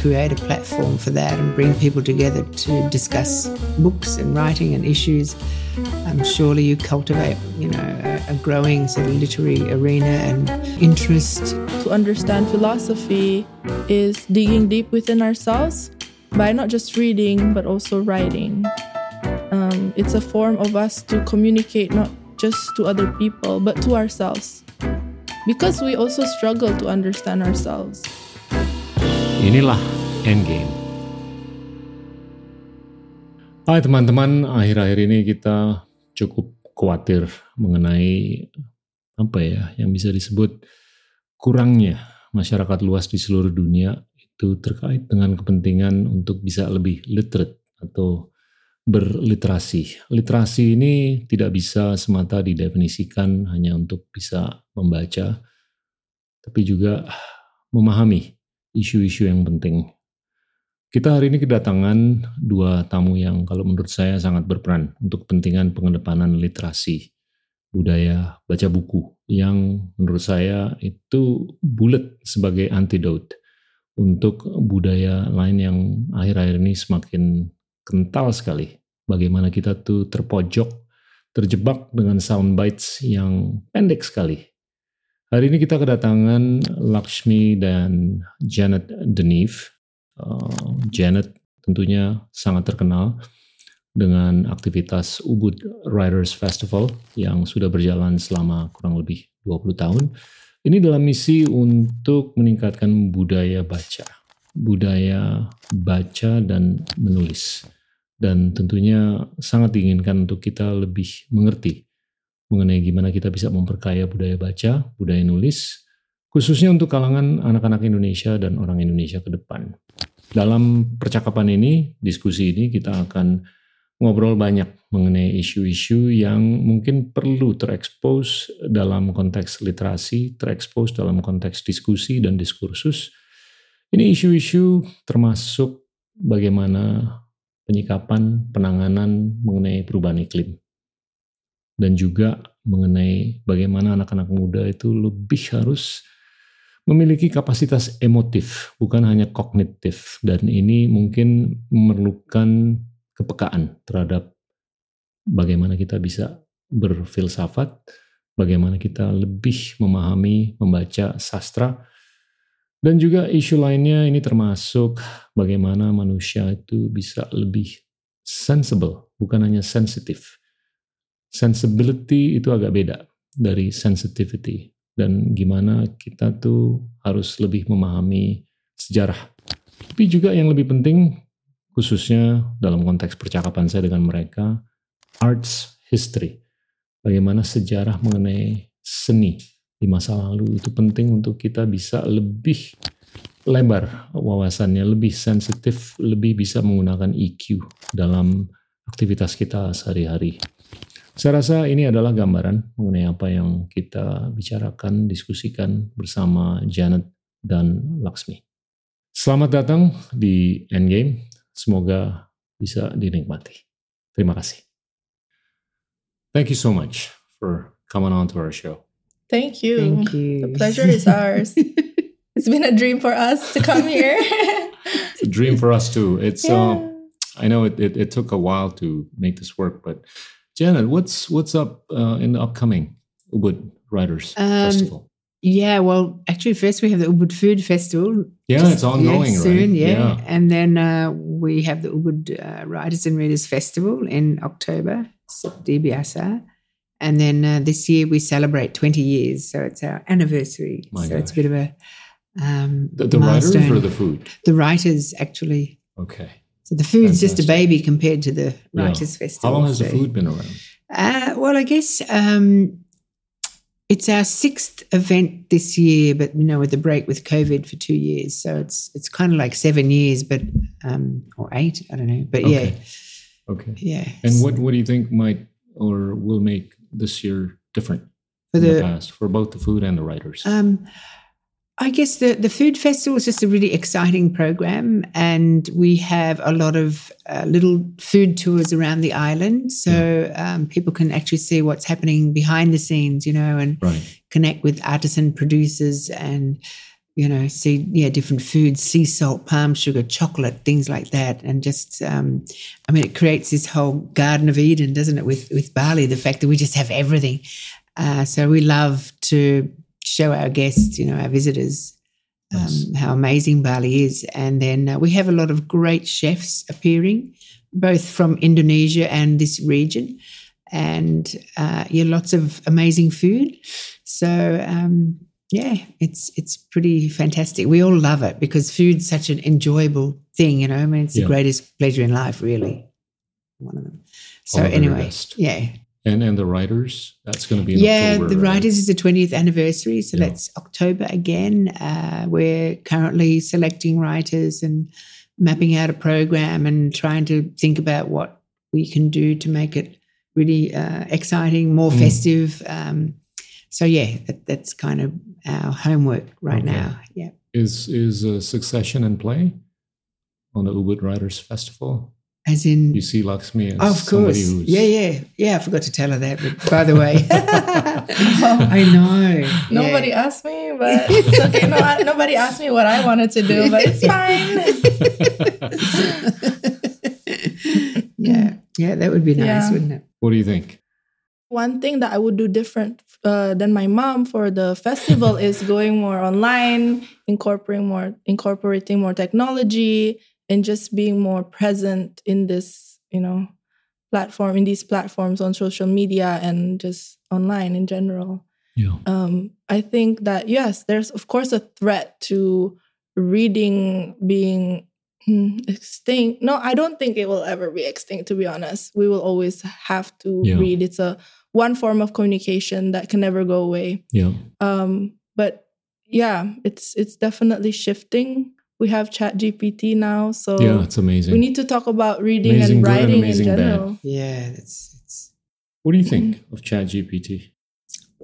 create a platform for that and bring people together to discuss books and writing and issues, um, surely you cultivate, you know, a, a growing sort of literary arena and interest. To understand philosophy is digging deep within ourselves by not just reading but also writing. Um, it's a form of us to communicate not just to other people but to ourselves because we also struggle to understand ourselves. Inilah Endgame. Hai teman-teman, akhir-akhir ini kita cukup khawatir mengenai apa ya yang bisa disebut kurangnya masyarakat luas di seluruh dunia itu terkait dengan kepentingan untuk bisa lebih literate atau berliterasi. Literasi ini tidak bisa semata didefinisikan hanya untuk bisa membaca, tapi juga memahami isu-isu yang penting. Kita hari ini kedatangan dua tamu yang kalau menurut saya sangat berperan untuk kepentingan pengedepanan literasi, budaya baca buku yang menurut saya itu bulat sebagai antidote untuk budaya lain yang akhir-akhir ini semakin kental sekali. Bagaimana kita tuh terpojok, terjebak dengan sound bites yang pendek sekali Hari ini kita kedatangan Lakshmi dan Janet Deneve. Uh, Janet tentunya sangat terkenal dengan aktivitas Ubud Writers Festival yang sudah berjalan selama kurang lebih 20 tahun. Ini dalam misi untuk meningkatkan budaya baca, budaya baca dan menulis. Dan tentunya sangat diinginkan untuk kita lebih mengerti mengenai gimana kita bisa memperkaya budaya baca, budaya nulis, khususnya untuk kalangan anak-anak Indonesia dan orang Indonesia ke depan. Dalam percakapan ini, diskusi ini kita akan ngobrol banyak mengenai isu-isu yang mungkin perlu terekspos dalam konteks literasi, terekspos dalam konteks diskusi dan diskursus. Ini isu-isu termasuk bagaimana penyikapan, penanganan mengenai perubahan iklim dan juga mengenai bagaimana anak-anak muda itu lebih harus memiliki kapasitas emotif, bukan hanya kognitif. Dan ini mungkin memerlukan kepekaan terhadap bagaimana kita bisa berfilsafat, bagaimana kita lebih memahami, membaca sastra, dan juga isu lainnya ini termasuk bagaimana manusia itu bisa lebih sensible, bukan hanya sensitif sensibility itu agak beda dari sensitivity dan gimana kita tuh harus lebih memahami sejarah. Tapi juga yang lebih penting khususnya dalam konteks percakapan saya dengan mereka arts history. Bagaimana sejarah mengenai seni di masa lalu itu penting untuk kita bisa lebih lebar wawasannya, lebih sensitif, lebih bisa menggunakan EQ dalam aktivitas kita sehari-hari. Saya rasa ini adalah gambaran mengenai apa yang kita bicarakan, diskusikan bersama Janet dan Laksmi. Selamat datang di Endgame. Semoga bisa dinikmati. Terima kasih. Thank you so much for coming on to our show. Thank you. Thank you. The pleasure is ours. it's been a dream for us to come here. it's a dream for us too. It's Yeah. uh, I know it, it, it took a while to make this work, but Janet, what's what's up uh, in the upcoming Ubud Writers Um, Festival? Yeah, well, actually, first we have the Ubud Food Festival. Yeah, just- it's ongoing, right? Soon, yeah. Yeah. And then uh, we have the Ubud uh, Writers and Readers Festival in October, DBSR. And then uh, this year we celebrate 20 years. So it's our anniversary. My so it's a bit of a. Um, The, the writers or the food? The writers, actually. Okay. So the food's just a baby compared to the Yeah. Writers Festival. How long has the food been around? Uh, well, I guess um, it's our sixth event this year, but you know, with the break with COVID for two years, so it's it's kind of like seven years, but um, or eight, I don't know, but Okay. Okay. yeah, yeah. And what what do you think might or will make this year different for the the past for both the food and the writers? um, I guess the the food festival is just a really exciting program, and we have a lot of uh, little food tours around the island, so um, people can actually see what's happening behind the scenes, you know, and right. connect with artisan producers and you know, see, yeah, different foods, sea salt, palm sugar, chocolate, things like that. And just, um, I mean, it creates this whole Garden of Eden, doesn't it, with, with Bali, the fact that we just have everything. Uh, so we love to show our guests, you know, our visitors, um, nice. how amazing Bali is. And then uh, we have a lot of great chefs appearing, both from Indonesia and this region. And uh, yeah, lots of amazing food. So, um, yeah, it's it's pretty fantastic. We all love it because food's such an enjoyable thing, you know. I mean, it's yeah. the greatest pleasure in life, really. One of them. So anyway, yeah. And and the writers, that's going to be yeah. October, the writers is the twentieth anniversary, so yeah. that's October again. Uh, we're currently selecting writers and mapping out a program and trying to think about what we can do to make it really uh, exciting, more mm. festive. Um, so yeah, that, that's kind of our homework right okay. now. Yeah. Is is a succession in play on the Ubud Writers Festival? As in, you see Laksmi as of course. yeah, yeah, yeah. I forgot to tell her that. But by the way, I know nobody yeah. asked me, but it's okay. No, I, nobody asked me what I wanted to do, but it's fine. yeah, yeah, that would be nice, yeah. wouldn't it? What do you think? One thing that I would do different uh, than my mom for the festival is going more online, incorporating more, incorporating more technology, and just being more present in this, you know, platform in these platforms on social media and just online in general. Yeah. Um, I think that yes, there's of course a threat to reading being extinct. No, I don't think it will ever be extinct. To be honest, we will always have to yeah. read. It's a one form of communication that can never go away. Yeah. Um, but yeah, it's it's definitely shifting. We have Chat GPT now, so yeah, it's amazing. We need to talk about reading amazing and writing and in general. Bad. Yeah, it's it's. What do you think mm-hmm. of Chat GPT?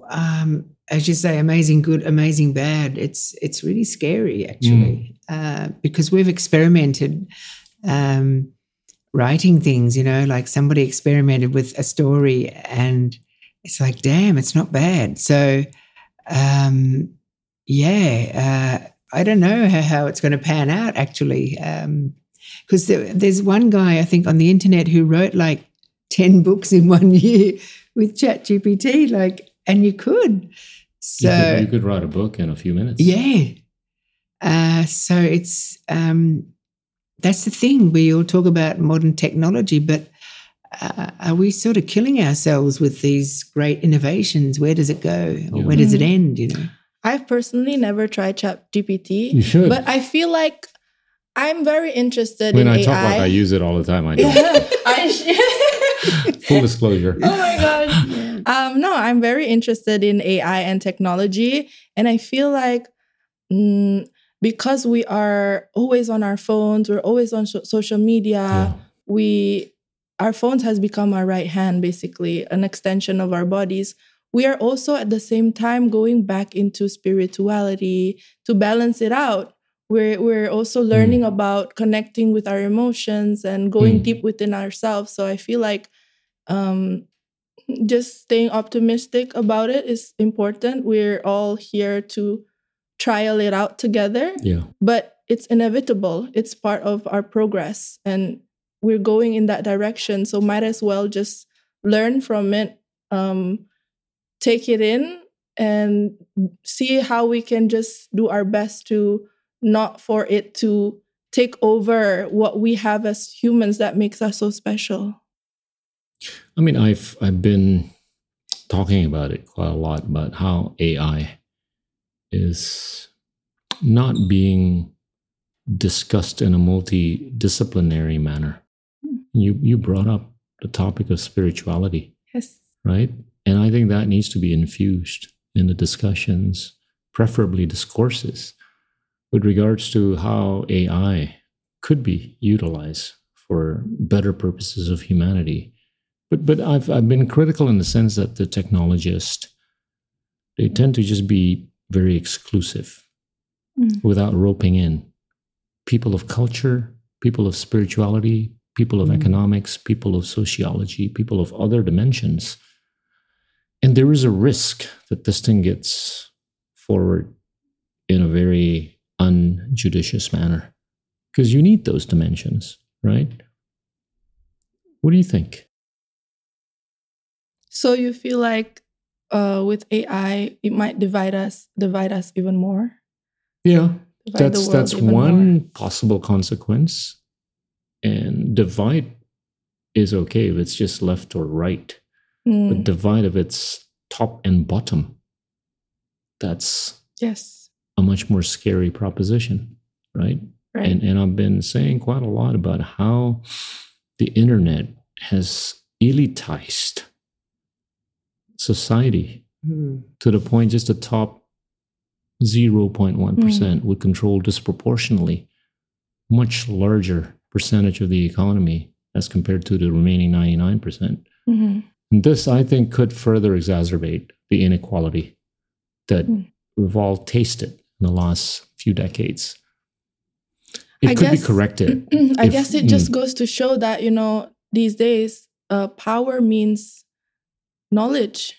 Um, as you say, amazing good, amazing bad. It's it's really scary actually, mm. uh, because we've experimented. Um, writing things, you know, like somebody experimented with a story and it's like, damn, it's not bad. So, um, yeah, uh, I don't know how, how it's going to pan out actually. Because um, there, there's one guy, I think, on the internet who wrote like 10 books in one year with ChatGPT, like, and you could. So you could, you could, write a book in a few minutes. Yeah. Uh, so it's, um, that's the thing. We all talk about modern technology, but uh, are we sort of killing ourselves with these great innovations? Where does it go? Or yeah. where does it mm-hmm. end? You know, I've personally never tried Chat GPT. You should, but I feel like I'm very interested when in I AI. talk like I use it all the time. I don't. Full disclosure. Oh my gosh. Um, no, I'm very interested in AI and technology, and I feel like. Mm, because we are always on our phones, we're always on so- social media. Yeah. We our phones has become our right hand, basically an extension of our bodies. We are also at the same time going back into spirituality to balance it out. We're we're also learning mm. about connecting with our emotions and going mm. deep within ourselves. So I feel like um, just staying optimistic about it is important. We're all here to trial it out together. Yeah. But it's inevitable. It's part of our progress and we're going in that direction. So might as well just learn from it, um, take it in and see how we can just do our best to not for it to take over what we have as humans that makes us so special. I mean, I've I've been talking about it quite a lot about how AI is not being discussed in a multidisciplinary manner. Hmm. You you brought up the topic of spirituality. Yes. Right? And I think that needs to be infused in the discussions, preferably discourses, with regards to how AI could be utilized for better purposes of humanity. But but I've I've been critical in the sense that the technologists they tend to just be very exclusive mm. without roping in people of culture, people of spirituality, people of mm. economics, people of sociology, people of other dimensions. And there is a risk that this thing gets forward in a very unjudicious manner. Because you need those dimensions, right? What do you think? So you feel like uh, with AI, it might divide us, divide us even more. Yeah, Divide that's that's one more. possible consequence. And divide is okay if it's just left or right. Mm, But divide of it's top and bottom, that's yes, a much more scary proposition, right? right. And and I've been saying quite a lot about how the internet has elitized society Hmm. to the point just the top 0.1% Hmm. would control disproportionately much larger percentage of the economy as compared to the remaining 99%. Mhm. And this, I think, could further exacerbate the inequality that Mm. we've all tasted in the last few decades. It I could guess- be corrected. I if- guess it just mm. goes to show that you know these days, uh, power means knowledge,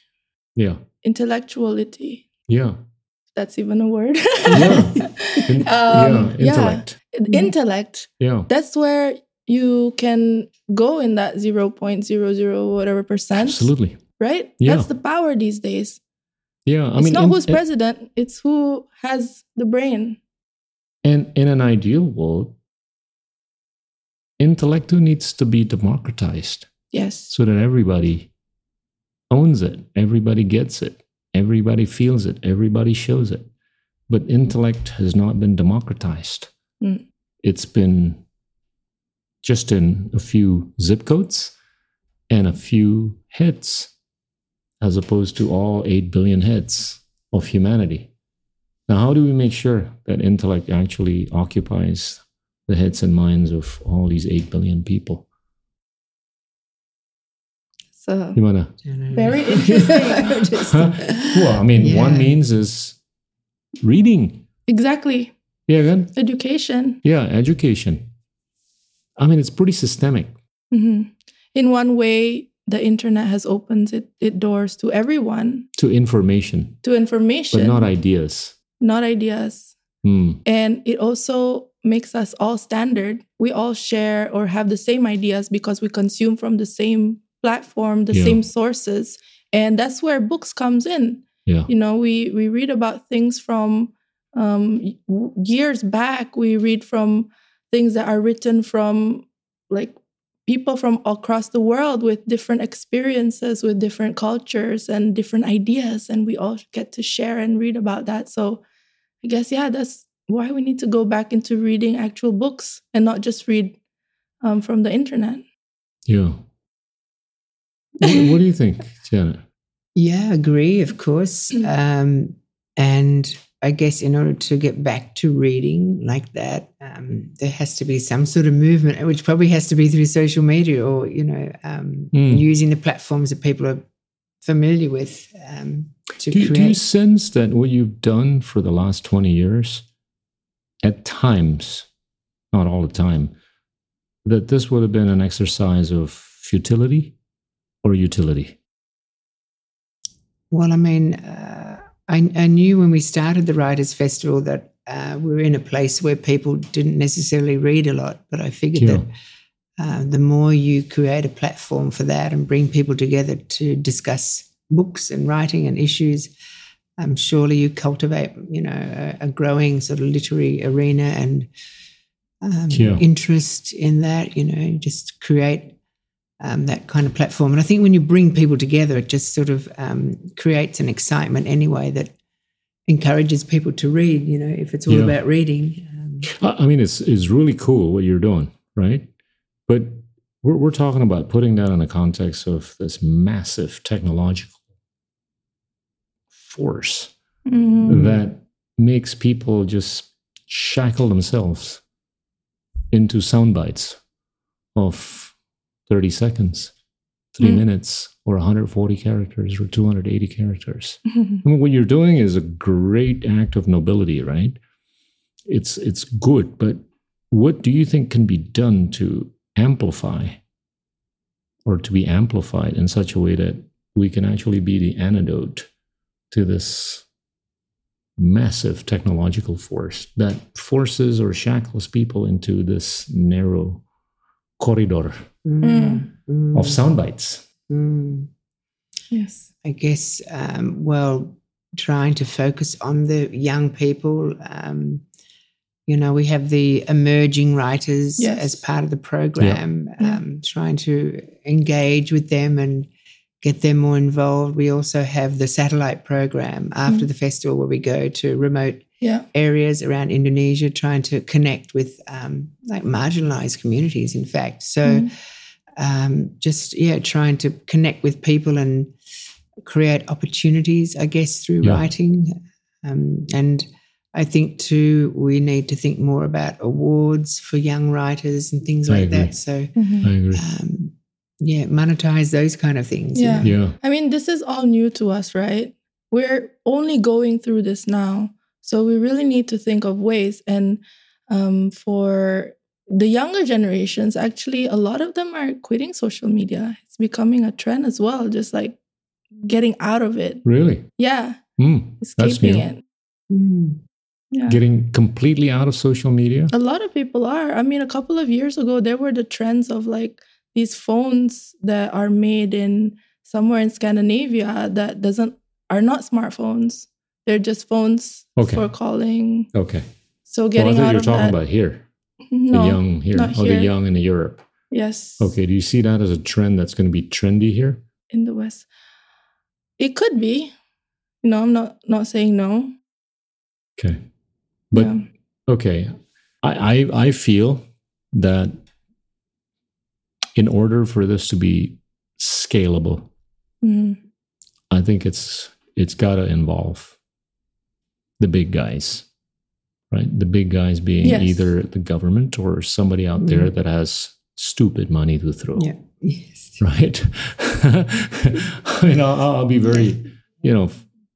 Yeah. intellectuality. Yeah. That's even a word. Yeah. In- Um, yeah. Intellect. Intellect. Yeah. That's where you can go in that 0.00 whatever percent. Absolutely. Right? Yeah. That's the power these days. Yeah. I mean it's mean, not in- who's in- president, it's who has the brain. And in an ideal world, intellect needs to be democratized Yes. so that everybody owns it, everybody gets it, everybody feels it, everybody shows it. But intellect has not been democratized. Mm. It's been just in a few zip codes and a few heads, as opposed to all 8 billion heads of humanity. Now, how do we make sure that intellect actually occupies the heads and minds of all these 8 billion people? So You wanna? Don't. Very interesting. Huh? Well, I mean, one means is reading. exactly. Yeah, again. Education. Yeah, education. I mean, it's pretty systemic. hmm In one way, the internet has opened it, it doors to everyone, to information, to information, but not ideas. not ideas. Hmm. And it also makes us all standard. We all share or have the same ideas because we consume from the same platform, the Yeah. same sources. And that's where books comes in. Yeah. You know, we we read about things from um, years back. We read from things that are written from like people from across the world with different experiences, with different cultures and different ideas, and we all get to share and read about that. So, I guess yeah, that's why we need to go back into reading actual books and not just read um, from the internet. Yeah. What, what do you think, Janet? Yeah, agree, of course. Mm. Um, and I guess in order to get back to reading like that, um, there has to be some sort of movement, which probably has to be through social media or, you know, um, Mm. using the platforms that people are familiar with um, to Do, you- do you sense that what you've done for the last 20 years, at times, not all the time, that this would have been an exercise of futility or utility? Well, I mean, uh, I, I knew when we started the Writers' Festival that uh, we were in a place where people didn't necessarily read a lot, but I figured Yeah. that uh, the more you create a platform for that and bring people together to discuss books and writing and issues, um, surely you cultivate, you know, a, a growing sort of literary arena and um, Yeah. interest in that. You know, just create um, that kind of platform. And I think when you bring people together, it just sort of um, creates an excitement anyway that encourages people to read. You know, if it's all Yeah. about reading. Um, I I mean, it's it's really cool what you're doing, right? But we're we're talking about putting that in the context of this massive technological force Mhm. that makes people just shackle themselves into sound bites of 30 seconds, three Mm. minutes, or 140 characters, or 280 characters. Mhm. I mean, what you're doing is a great act of nobility, right? It's it's good, but what do you think can be done to amplify or to be amplified in such a way that we can actually be the antidote to this massive technological force that forces or shackles people into this narrow corridor Mm. Of sound bites. Mm. Yes. I guess, um, well, trying to focus on the young people. Um, you know, we have the emerging writers Yes. as part of the program, Yeah. um, trying to engage with them and get them more involved. We also have the satellite program after Mm. the festival where we go to remote Yeah. areas around Indonesia, trying to connect with um, like marginalized communities, in fact. So, Mm. um, just yeah, trying to connect with people and create opportunities, I guess, through Yeah. writing. Um, and I think too, we need to think more about awards for young writers and things I like agree. that. So, Mhm. I agree. um, yeah, monetize those kind of things. Yeah. Yeah. I mean, this is all new to us, right? We're only going through this now. So we really need to think of ways. And um, for the younger generations, actually, a lot of them are quitting social media. It's becoming a trend as well, just like getting out of it. Really? Yeah. That's escaping new. it. Mm. Yeah. Getting completely out of social media. A lot of people are. I mean, a couple of years ago, there were the trends of like these phones that are made in somewhere in Scandinavia that doesn't are not smartphones. They're just phones Okay. for calling. Okay. So getting Well, I thought out you were of talking that. about here, no, the young here, not or here. the young in Europe. yes. Okay. Do you see that as a trend that's going to be trendy here? In the West, it could be. You know, I'm not not saying no. Okay. But Yeah. okay, I, I I feel that in order for this to be scalable, Mhm. I think it's it's got to involve the big guys, right? The big guys being Yes. either the government or somebody out there that has stupid money to throw, Yeah. Yes. right? I mean, I'll, I'll be very, you know,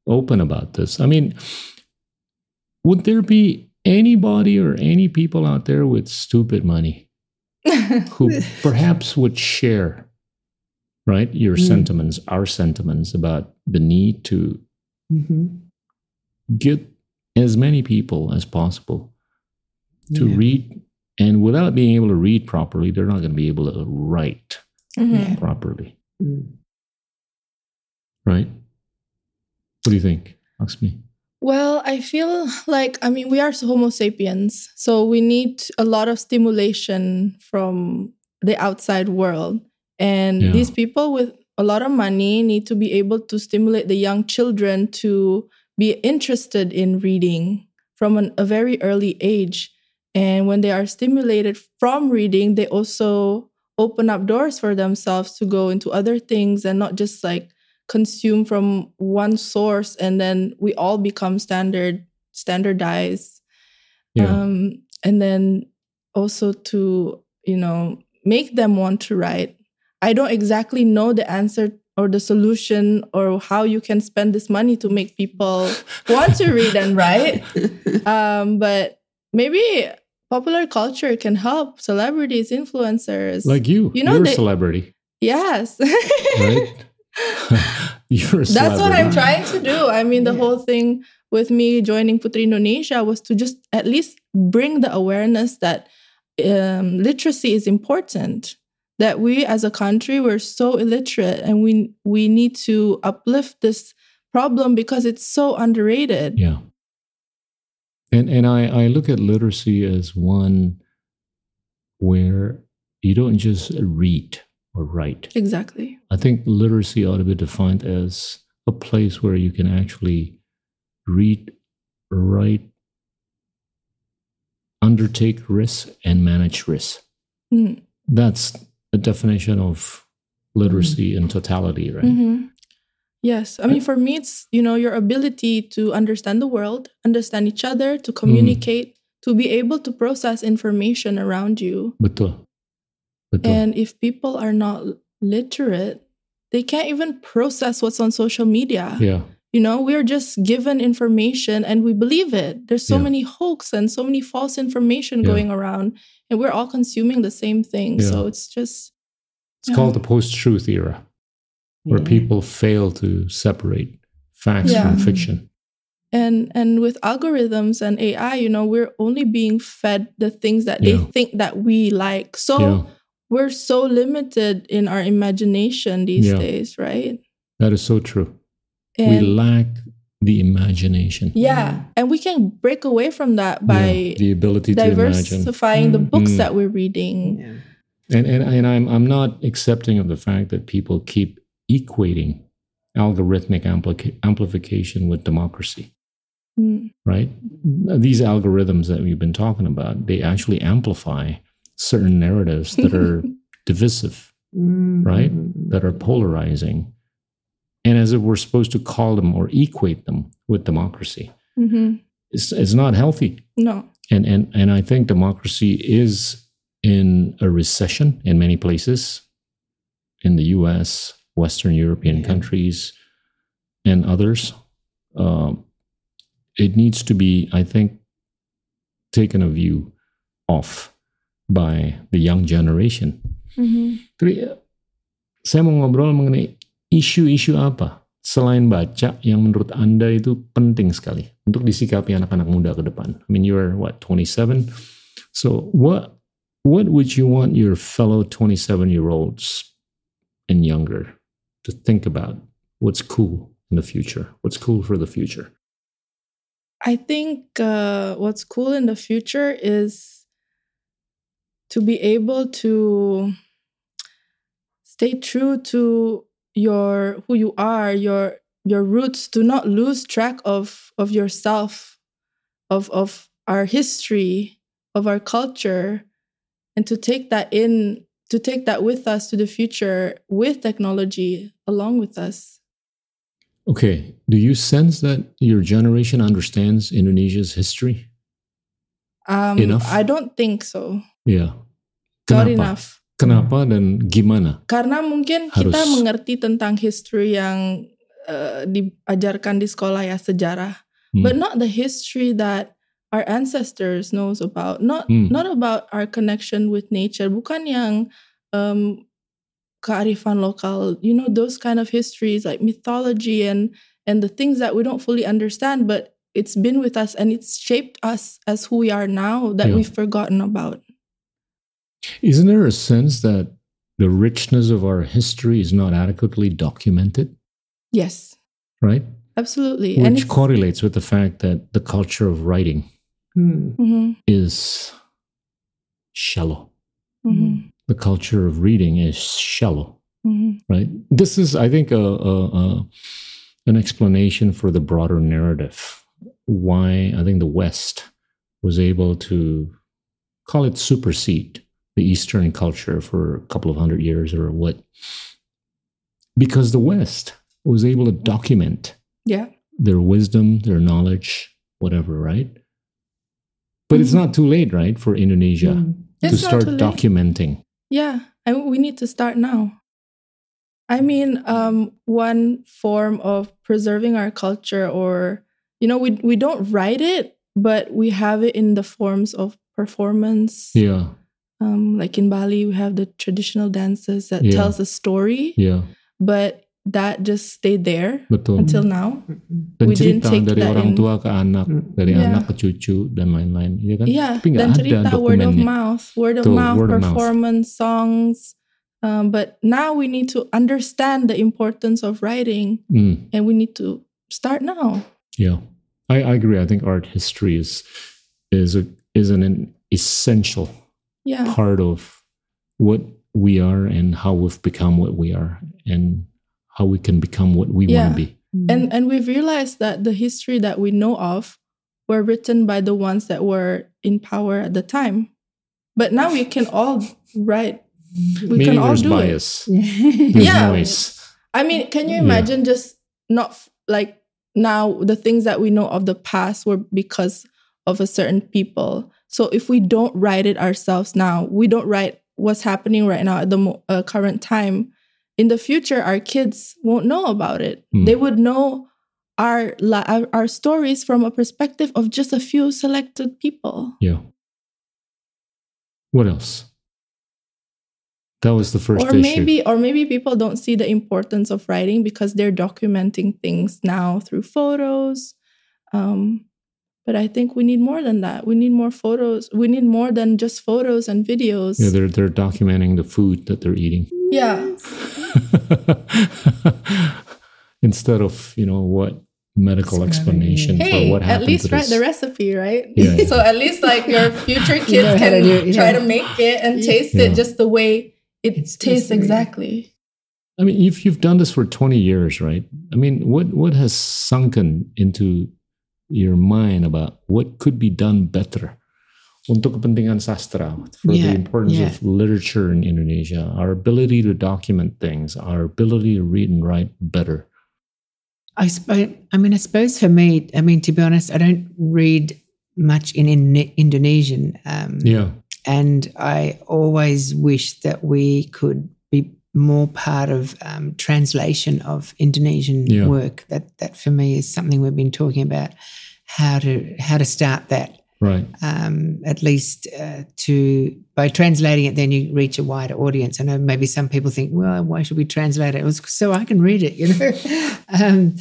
open about this. I mean, would there be anybody or any people out there with stupid money who perhaps would share right your Mm. sentiments our sentiments about the need to hmm get as many people as possible to Yeah. read and without being able to read properly they're not going to be able to write Mhm. Properly Mm. right what do you think ask me Well, I feel like, I mean, we are Homo sapiens, so we need a lot of stimulation from the outside world. And Yeah. these people with a lot of money need to be able to stimulate the young children to be interested in reading from an, a very early age. And when they are stimulated from reading, they also open up doors for themselves to go into other things and not just like consume from one source and then we all become standard standardized. Yeah. Um and then also to you know make them want to write. I don't exactly know the answer or the solution or how you can spend this money to make people want to read and write. Um but maybe popular culture can help celebrities influencers. Like you. You know, you're a celebrity. Yes. Right? You're a That's what I'm trying to do. I mean, the Yeah. whole thing with me joining Putri Indonesia was to just at least bring the awareness that um, literacy is important. That we as a country we're so illiterate, and we we need to uplift this problem because it's so underrated. Yeah. And and I, I look at literacy as one where you don't just read or write. Exactly. I think literacy ought to be defined as a place where you can actually read, write, undertake risks, and manage risks. Mm. That's the definition of literacy in totality, right? Mhm. Yes. I mean, for me, it's, you know, your ability to understand the world, understand each other, to communicate, to be able to process information around you. Betul. Betul. And if people are not literate, they can't even process what's on social media. yeah. You know, we're just given information and we believe it. There's so Yeah. many hoax and so many false information Yeah. going around, and we're all consuming the same thing. Yeah. So it's just, It's Yeah. called the post-truth era. where Yeah. people fail to separate facts Yeah. from fiction. and and with algorithms and AI, you know, we're only being fed the things that they think that we like. So yeah, we're so limited in our imagination these Yeah. days, right? that is so true. We lack the imagination. yeah, and we can break away from that by Yeah, the ability to imagine. diversifying the Mm. books Mm. that we're reading. Yeah. And and, and I'm I'm not accepting of the fact that people keep equating algorithmic amplica- amplification with democracy. Mm. Right? These algorithms that we've been talking about, they actually amplify certain narratives that are divisive, Mm. Right? that are polarizing, and as if we're supposed to call them or equate them with democracy. Mhm. It's it's not healthy. No. and and and I think democracy is in a recession in many places, in the U.S., Western European countries, and others. Um, it needs to be, I think, taken a view off by the young generation. Mhm. Tapi eh, saya mau ngobrol mengenai isu-isu apa selain baca yang menurut Anda itu penting sekali untuk disikapi anak-anak muda ke depan. I mean you're what 27. So what what would you want your fellow 27 year olds and younger to think about? What's cool in the future? What's cool for the future? I think uh, what's cool in the future is to be able to stay true to your who you are, your your roots. Do not lose track of of yourself, of of our history, of our culture, and to take that in, to take that with us to the future with technology along with us. Okay, do you sense that your generation understands Indonesia's history? Um, Enough? I don't think so. Yeah. Not Kenapa? enough. Kenapa dan gimana? Karena mungkin kita Harus. mengerti tentang history yang uh, diajarkan di sekolah ya sejarah, Hmm. but not the history that our ancestors knows about. Not Hmm. not about our connection with nature. Bukan yang um, kearifan lokal. You know those kind of histories like mythology and and the things that we don't fully understand, but it's been with us and it's shaped us as who we are now that Yeah. we've forgotten about. Isn't there a sense that the richness of our history is not adequately documented, Yes, right? absolutely. Which it's- correlates with the fact that the culture of writing Mm. Mhm, is shallow. mhm, The culture of reading is shallow, mhm. right? This is, I think, a, a, a, an explanation for the broader narrative. Why I think the West was able to call it supersede the Eastern culture for a couple of hundred years or what. Because the West was able to document Yeah. their wisdom, their knowledge, whatever, right? But it's Mhm. not too late, right, for Indonesia Mm. to start documenting. Yeah, I, we need to start now. I mean, um, one form of preserving our culture, or you know, we we don't write it, but we have it in the forms of performance. Yeah, Um, like in Bali, we have the traditional dances that Yeah. tells a story, yeah, but that just stayed there betul. until now. Dan we didn't cerita take dari that orang in. tua ke anak, Mm. dari Yeah. anak ke cucu dan lain-lain, iya kan? Yeah, Tapi nggak dan ada cerita word of mouth, word of Betul, mouth, word of mouth. performance, songs. Um, but now we need to understand the importance of writing, Mm, and we need to start now. yeah, I, I agree. I think art history is is a is an, an essential Yeah, part of what we are and how we've become what we are and how we can become what we Yeah. want to be. and mm-hmm. and we've realized that the history that we know of were written by the ones that were in power at the time, but now we can all write. We Meaning can all do it. bias. There's Yeah. noise. I mean, can you Yeah. imagine just not like now the things that we know of the past were because of a certain people. So if we don't write it ourselves now, we don't write what's happening right now at the mo- uh, current time. In the future, our kids won't know about it. Hmm. They would know our, our our stories from a perspective of just a few selected people. Yeah. What else? That was the first or issue. maybe or maybe people don't see the importance of writing because they're documenting things now through photos Um, but I think we need more than that. We need more photos. We need more than just photos and videos. Yeah, they're they're documenting the food that they're eating Yeah. instead of you know what medical That's right, explanation yeah. for Hey, what at least to write this. the recipe, right? Yeah, yeah. so at least like your future know kids how can to do it, try yeah. to make it and Yeah. taste Yeah. it just the way it It's tastes supposed to be. exactly. I mean, if you've done this for 20 years, right? I mean, what what has sunken into your mind about what could be done better untuk kepentingan sastra for the importance yeah. of literature in Indonesia, our ability to document things, our ability to read and write better. I suppose. I mean, I suppose for me, I mean, to be honest, I don't read much in, in Indonesian. Um, Yeah. and I always wish that we could more part of um, translation of Indonesian Yeah. work. That that for me is something we've been talking about how to how to start that. Right. Um, at least uh, to by translating it, then you reach a wider audience. I know maybe some people think, well, why should we translate it? It was so I can read it, you know. um,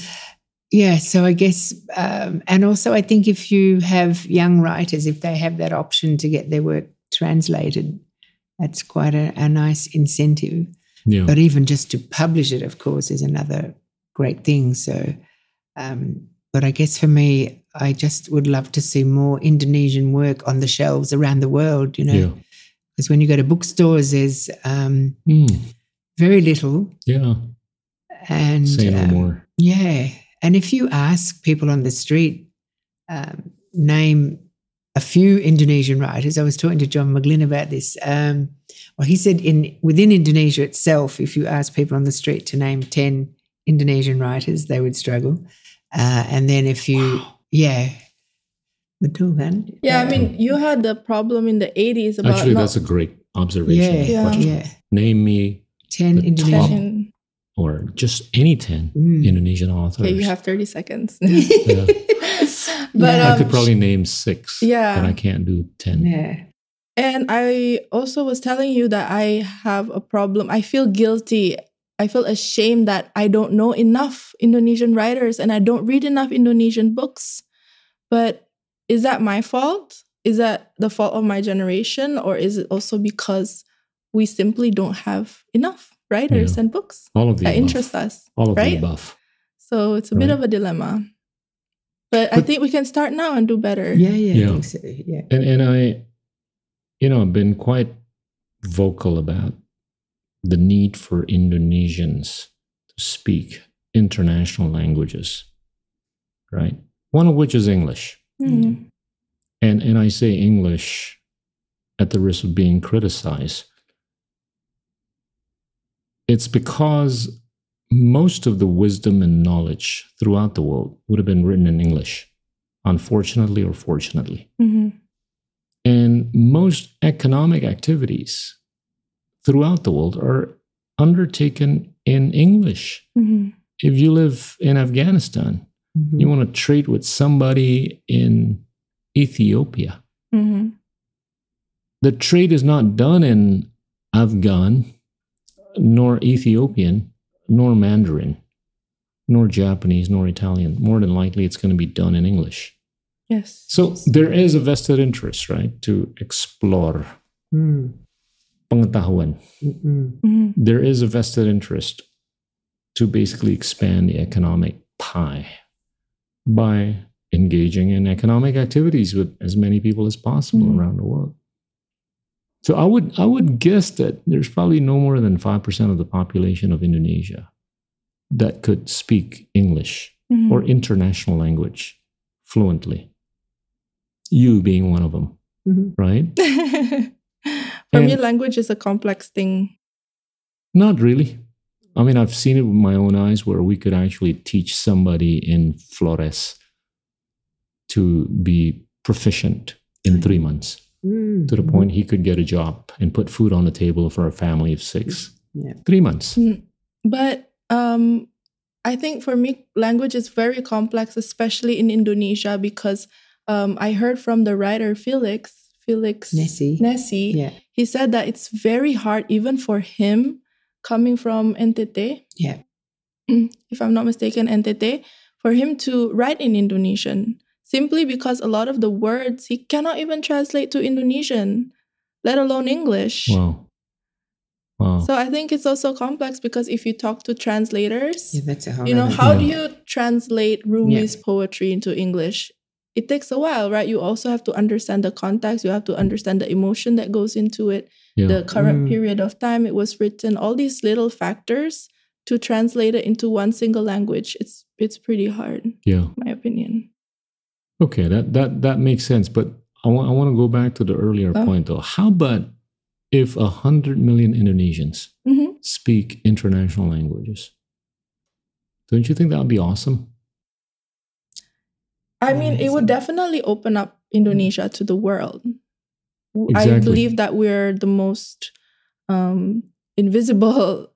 yeah, so I guess, um, and also I think if you have young writers, if they have that option to get their work translated, that's quite a, a nice incentive. Yeah. But even just to publish it, of course, is another great thing. So, um, but I guess for me, I just would love to see more Indonesian work on the shelves around the world, you know, yeah. because when you go to bookstores, there's um, Mm, very little. yeah. And Say no um, more. Yeah. And if you ask people on the street, um, name a few Indonesian writers, I was talking to John McGlynn about this. Um, well, he said in within Indonesia itself, if you ask people on the street to name 10 Indonesian writers, they would struggle. Uh, and then if you, yeah. Betul kan? Yeah, I Uh, mean, you had the problem in the 80s about Actually, not that's a great observation. yeah, Yeah. yeah. Name me 10 The Indonesian. Top- touching. or just any 10 Mm. Indonesian authors. Okay, you have 30 seconds. Yeah. but Yeah. I could um, probably name six, Yeah. but I can't do 10. Yeah. And I also was telling you that I have a problem. I feel guilty. I feel ashamed that I don't know enough Indonesian writers and I don't read enough Indonesian books. But is that my fault? Is that the fault of my generation? Or is it also because we simply don't have enough writers Yeah. and books All of the that above. interest us? All of right? the above. So it's a bit of a dilemma. But, I think we can start now and do better. Yeah, yeah, Yeah. So. Yeah. And and I, you know, I've been quite vocal about the need for Indonesians to speak international languages, right? One of which is English. Mm. And and I say English at the risk of being criticized. It's because most of the wisdom and knowledge throughout the world would have been written in English, unfortunately or fortunately. Mhm. And most economic activities throughout the world are undertaken in English. Mhm. If you live in Afghanistan, Mhm. you want to trade with somebody in Ethiopia. Mhm. The trade is not done in Afghan, nor Ethiopian, nor Mandarin, nor Japanese, nor Italian. More than likely, it's going to be done in English. Yes. So there is a vested interest, right, to explore Mm. pengetahuan. Mm-mm. Mhm. There is a vested interest to basically expand the economic pie by engaging in economic activities with as many people as possible Mhm. around the world. So I would I would guess that there's probably no more than five percent of the population of Indonesia that could speak English Mhm. or international language fluently. You being one of them, Mhm. right? For me, language is a complex thing. Not really. I mean, I've seen it with my own eyes where we could actually teach somebody in Flores to be proficient in three months Mm. to the point he could get a job and put food on the table for a family of six. Yeah. Three months. But um, I think for me, language is very complex, especially in Indonesia, because um, I heard from the writer Felix, Felix Nesi. Nesi, Yeah. he said that it's very hard, even for him coming from NTT, Yeah. if I'm not mistaken, NTT, for him to write in Indonesian simply because a lot of the words he cannot even translate to Indonesian, let alone English. Wow. Wow. So I think it's also complex because if you talk to translators, Yeah, that's a whole you know, other how do you translate Rumi's poetry into English? It takes a while, right? You also have to understand the context, you have to understand the emotion that goes into it, yeah. the current Mm. period of time it was written, all these little factors to translate it into one single language. It's it's pretty hard, yeah. in my opinion. Okay, that that that makes sense. But I want I want to go back to the earlier Oh. point though. How about if a hundred million Indonesians hmm speak international languages? Don't you think that would be awesome? I mean, it would definitely open up Indonesia to the world. W- I Exactly. believe that we're the most um, invisible,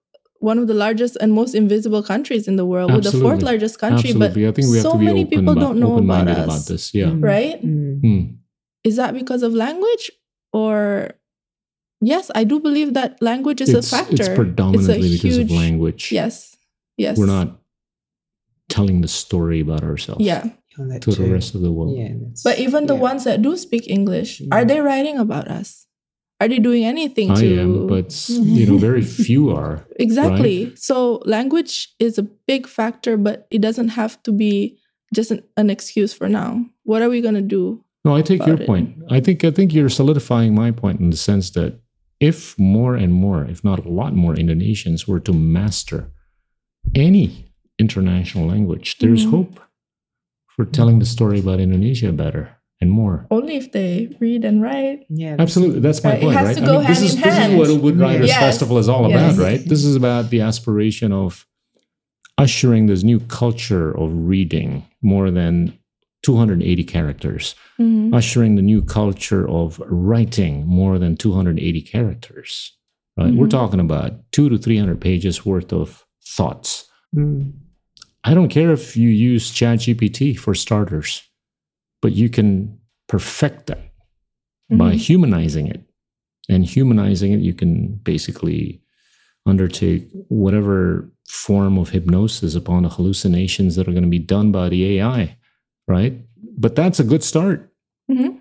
one of the largest and most invisible countries in the world. We're the fourth largest country, Absolutely. I think we have so to be many open people about, don't know about us. about this. Yeah. Mm. right? Mm. Hmm. Is that because of language or? Yes, I do believe that language is It's, a factor. it's predominantly It's a because of language. Yes, yes. We're not telling the story about ourselves Yeah, that to the rest of the world. Yeah, but even the yeah. ones that do speak English, are they writing about us? Are they doing anything I to? am, but you know, very few are. Exactly. So language is a big factor, but it doesn't have to be just an, an excuse for now. What are we going to do? No, I take your it. point. I think I think you're solidifying my point in the sense that if more and more, if not a lot more Indonesians were to master any international language, there's Mhm. hope for telling the story about Indonesia better and more. Only if they read and write. Yeah, Absolutely, that's my Right, it point, has right? to go this hand is in this is hand. what Ubud Writers Yes. Festival is all Yes. about, right? This is about the aspiration of ushering this new culture of reading more than 280 characters, Mhm. ushering the new culture of writing more than 280 characters. Right? We're Mhm. talking about two to 300 pages worth of thoughts. Mm. I don't care if you use ChatGPT for starters, but you can perfect that by Mhm. humanizing it. And humanizing it, you can basically undertake whatever form of hypnosis upon the hallucinations that are going to be done by the AI, right? But that's a good start. Mhm.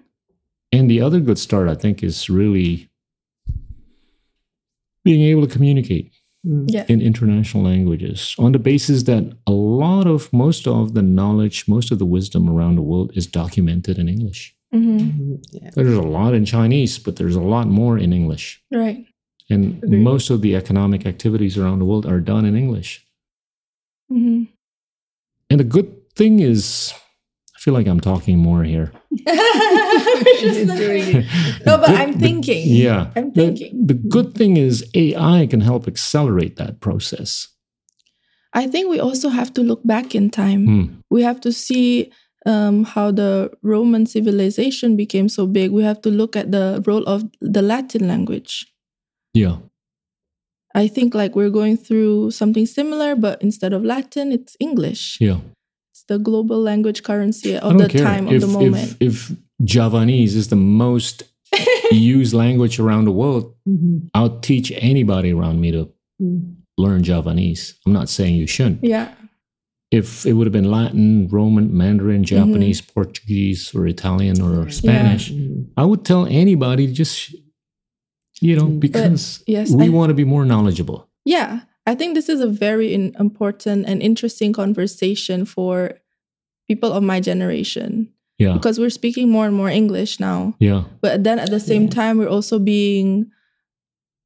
And the other good start, I think, is really being able to communicate Mm. Yeah. in international languages on the basis that a lot of most of the knowledge, most of the wisdom around the world is documented in English. Mhm. Mhm. Yeah. There's a lot in Chinese, but there's a lot more in English. Right. And Agreed. most of the economic activities around the world are done in English. Mhm. And the good thing is, I feel like I'm talking more here. Just not- doing it. No, but I'm the- thinking. yeah. I'm The- thinking. The, good thing is AI can help accelerate that process. I think we also have to look back in time. Hmm. We have to see um, how the Roman civilization became so big. We have to look at the role of the Latin language. Yeah. I think like we're going through something similar, but instead of Latin, it's English. Yeah. It's the global language currency of the care time, if, of the moment. If, if Javanese is the most used language around the world, Mhm. I'll teach anybody around me to Mm. learn Javanese. I'm not saying you shouldn't. yeah. If it would have been Latin, Roman, Mandarin, Mm-hmm. Japanese, Portuguese, or Italian, or Spanish, Mm. I would tell anybody just, you know, But, because yes, we I- want to be more knowledgeable. Yeah. I think this is a very in- important and interesting conversation for people of my generation Yeah. because we're speaking more and more English now. Yeah. But then at the same Yeah. time, we're also being,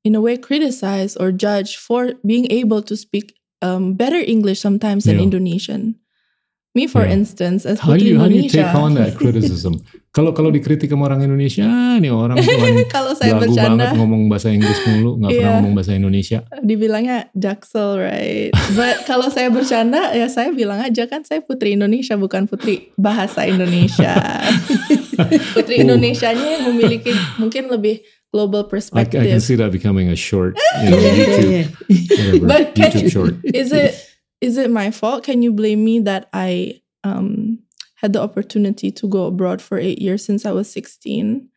in a way, criticized or judged for being able to speak um, better English sometimes than Yeah. Indonesian. Me, for Yeah. instance, as How do Putri you how do you take on that criticism? Kalau kalau dikritik sama orang Indonesia, ah, nih orang kalau saya belagu bercanda, banget ngomong bahasa Inggris mulu, nggak pernah Iya. ngomong bahasa Indonesia. dibilangnya jaksel, right? But kalau saya bercanda, ya saya bilang aja kan saya putri Indonesia, bukan putri bahasa Indonesia. putri Oh. Indonesianya yang memiliki mungkin lebih global I, I perspective. can see that becoming a short, you know, Yeah, yeah, YouTube, yeah. whatever, But YouTube you- short. is it is it my fault? Can you blame me that I um had the opportunity to go abroad for eight years since I was sixteen?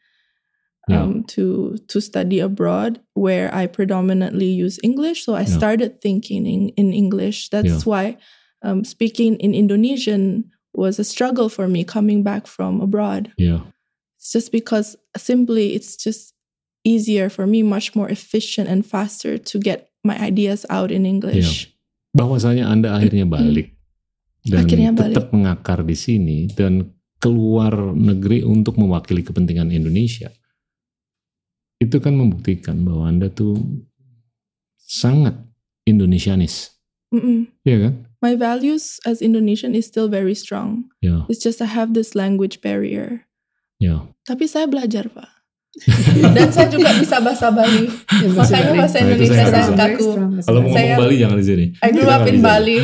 Yeah. Um, to to study abroad where I predominantly use English. So I Yeah. started thinking in, in English. That's Yeah. why um, speaking in Indonesian was a struggle for me coming back from abroad. Yeah. It's just because simply it's just easier for me, much more efficient and faster to get my ideas out in English. Bahwasanya Anda akhirnya balik dan Akhirnya balik. tetap mengakar di sini dan keluar negeri untuk mewakili kepentingan Indonesia. Itu kan membuktikan bahwa Anda tuh sangat Indonesianis. Mm-mm. Iya kan? My values as Indonesian is still very strong. Ya, It's just I have this language barrier. ya. Tapi saya belajar, Pak. Dan saya juga bisa bahasa Bali. Ya, bahasa Makanya bahasa Nah, Indonesia saya saya kaku. Kalau mau Saya- ngomong Bali jangan di sini. I grew up in. Bali.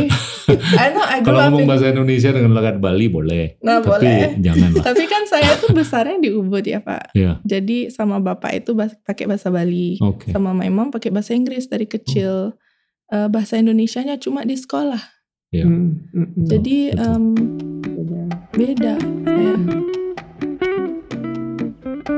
I know I grew Kalau ngomong in bahasa Indonesia dengan logat Bali boleh. Nah, Tapi boleh. jangan lah. Tapi kan saya tuh besarnya di Ubud ya, Pak. Ya, Jadi sama bapak itu pakai bahasa Bali. oke. Sama my mom pakai bahasa Inggris dari kecil. Eh, bahasa Indonesianya cuma di sekolah. Ya. Mm, mm, mm. Jadi Beda. beda saya. Oke,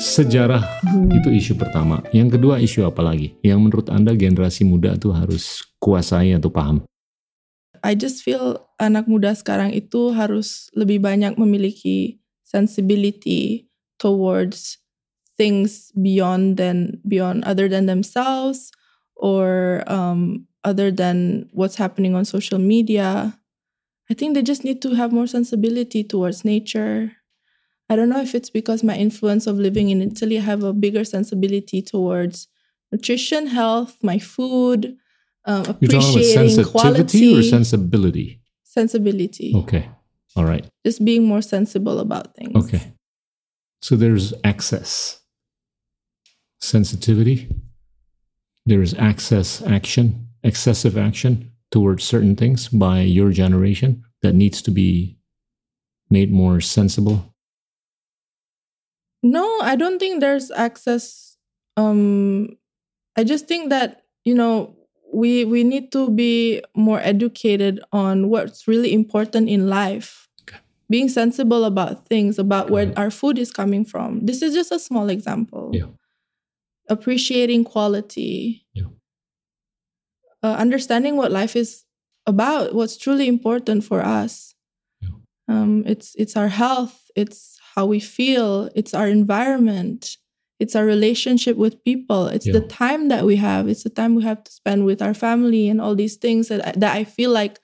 sejarah itu isu pertama. Yang kedua isu apa lagi? Yang menurut Anda generasi muda tuh harus kuasai atau paham? I just feel anak muda sekarang itu harus lebih banyak memiliki sensibility towards things beyond than beyond other than themselves or um, other than what's happening on social media. I think they just need to have more sensibility towards nature. I don't know if it's because my influence of living in Italy, I have a bigger sensibility towards nutrition, health, my food, um, You're talking about appreciating sensitivity quality, or sensibility? Sensibility, Okay, all right. just being more sensible about things. Okay. So there's access, sensitivity. There is access action, excessive action towards certain things by your generation that needs to be made more sensible. No, I don't think there's access. Um, I just think that you know we we need to be more educated on what's really important in life. Okay. Being sensible about things, about where our food is coming from. This is just a small example. Yeah. Appreciating quality. Yeah. Uh, understanding what life is about, what's truly important for us. Yeah. Um, it's it's our health. It's how we feel. It's our environment. It's our relationship with people. It's the time that we have. It's the time we have to spend with our family and all these things that I, that I feel like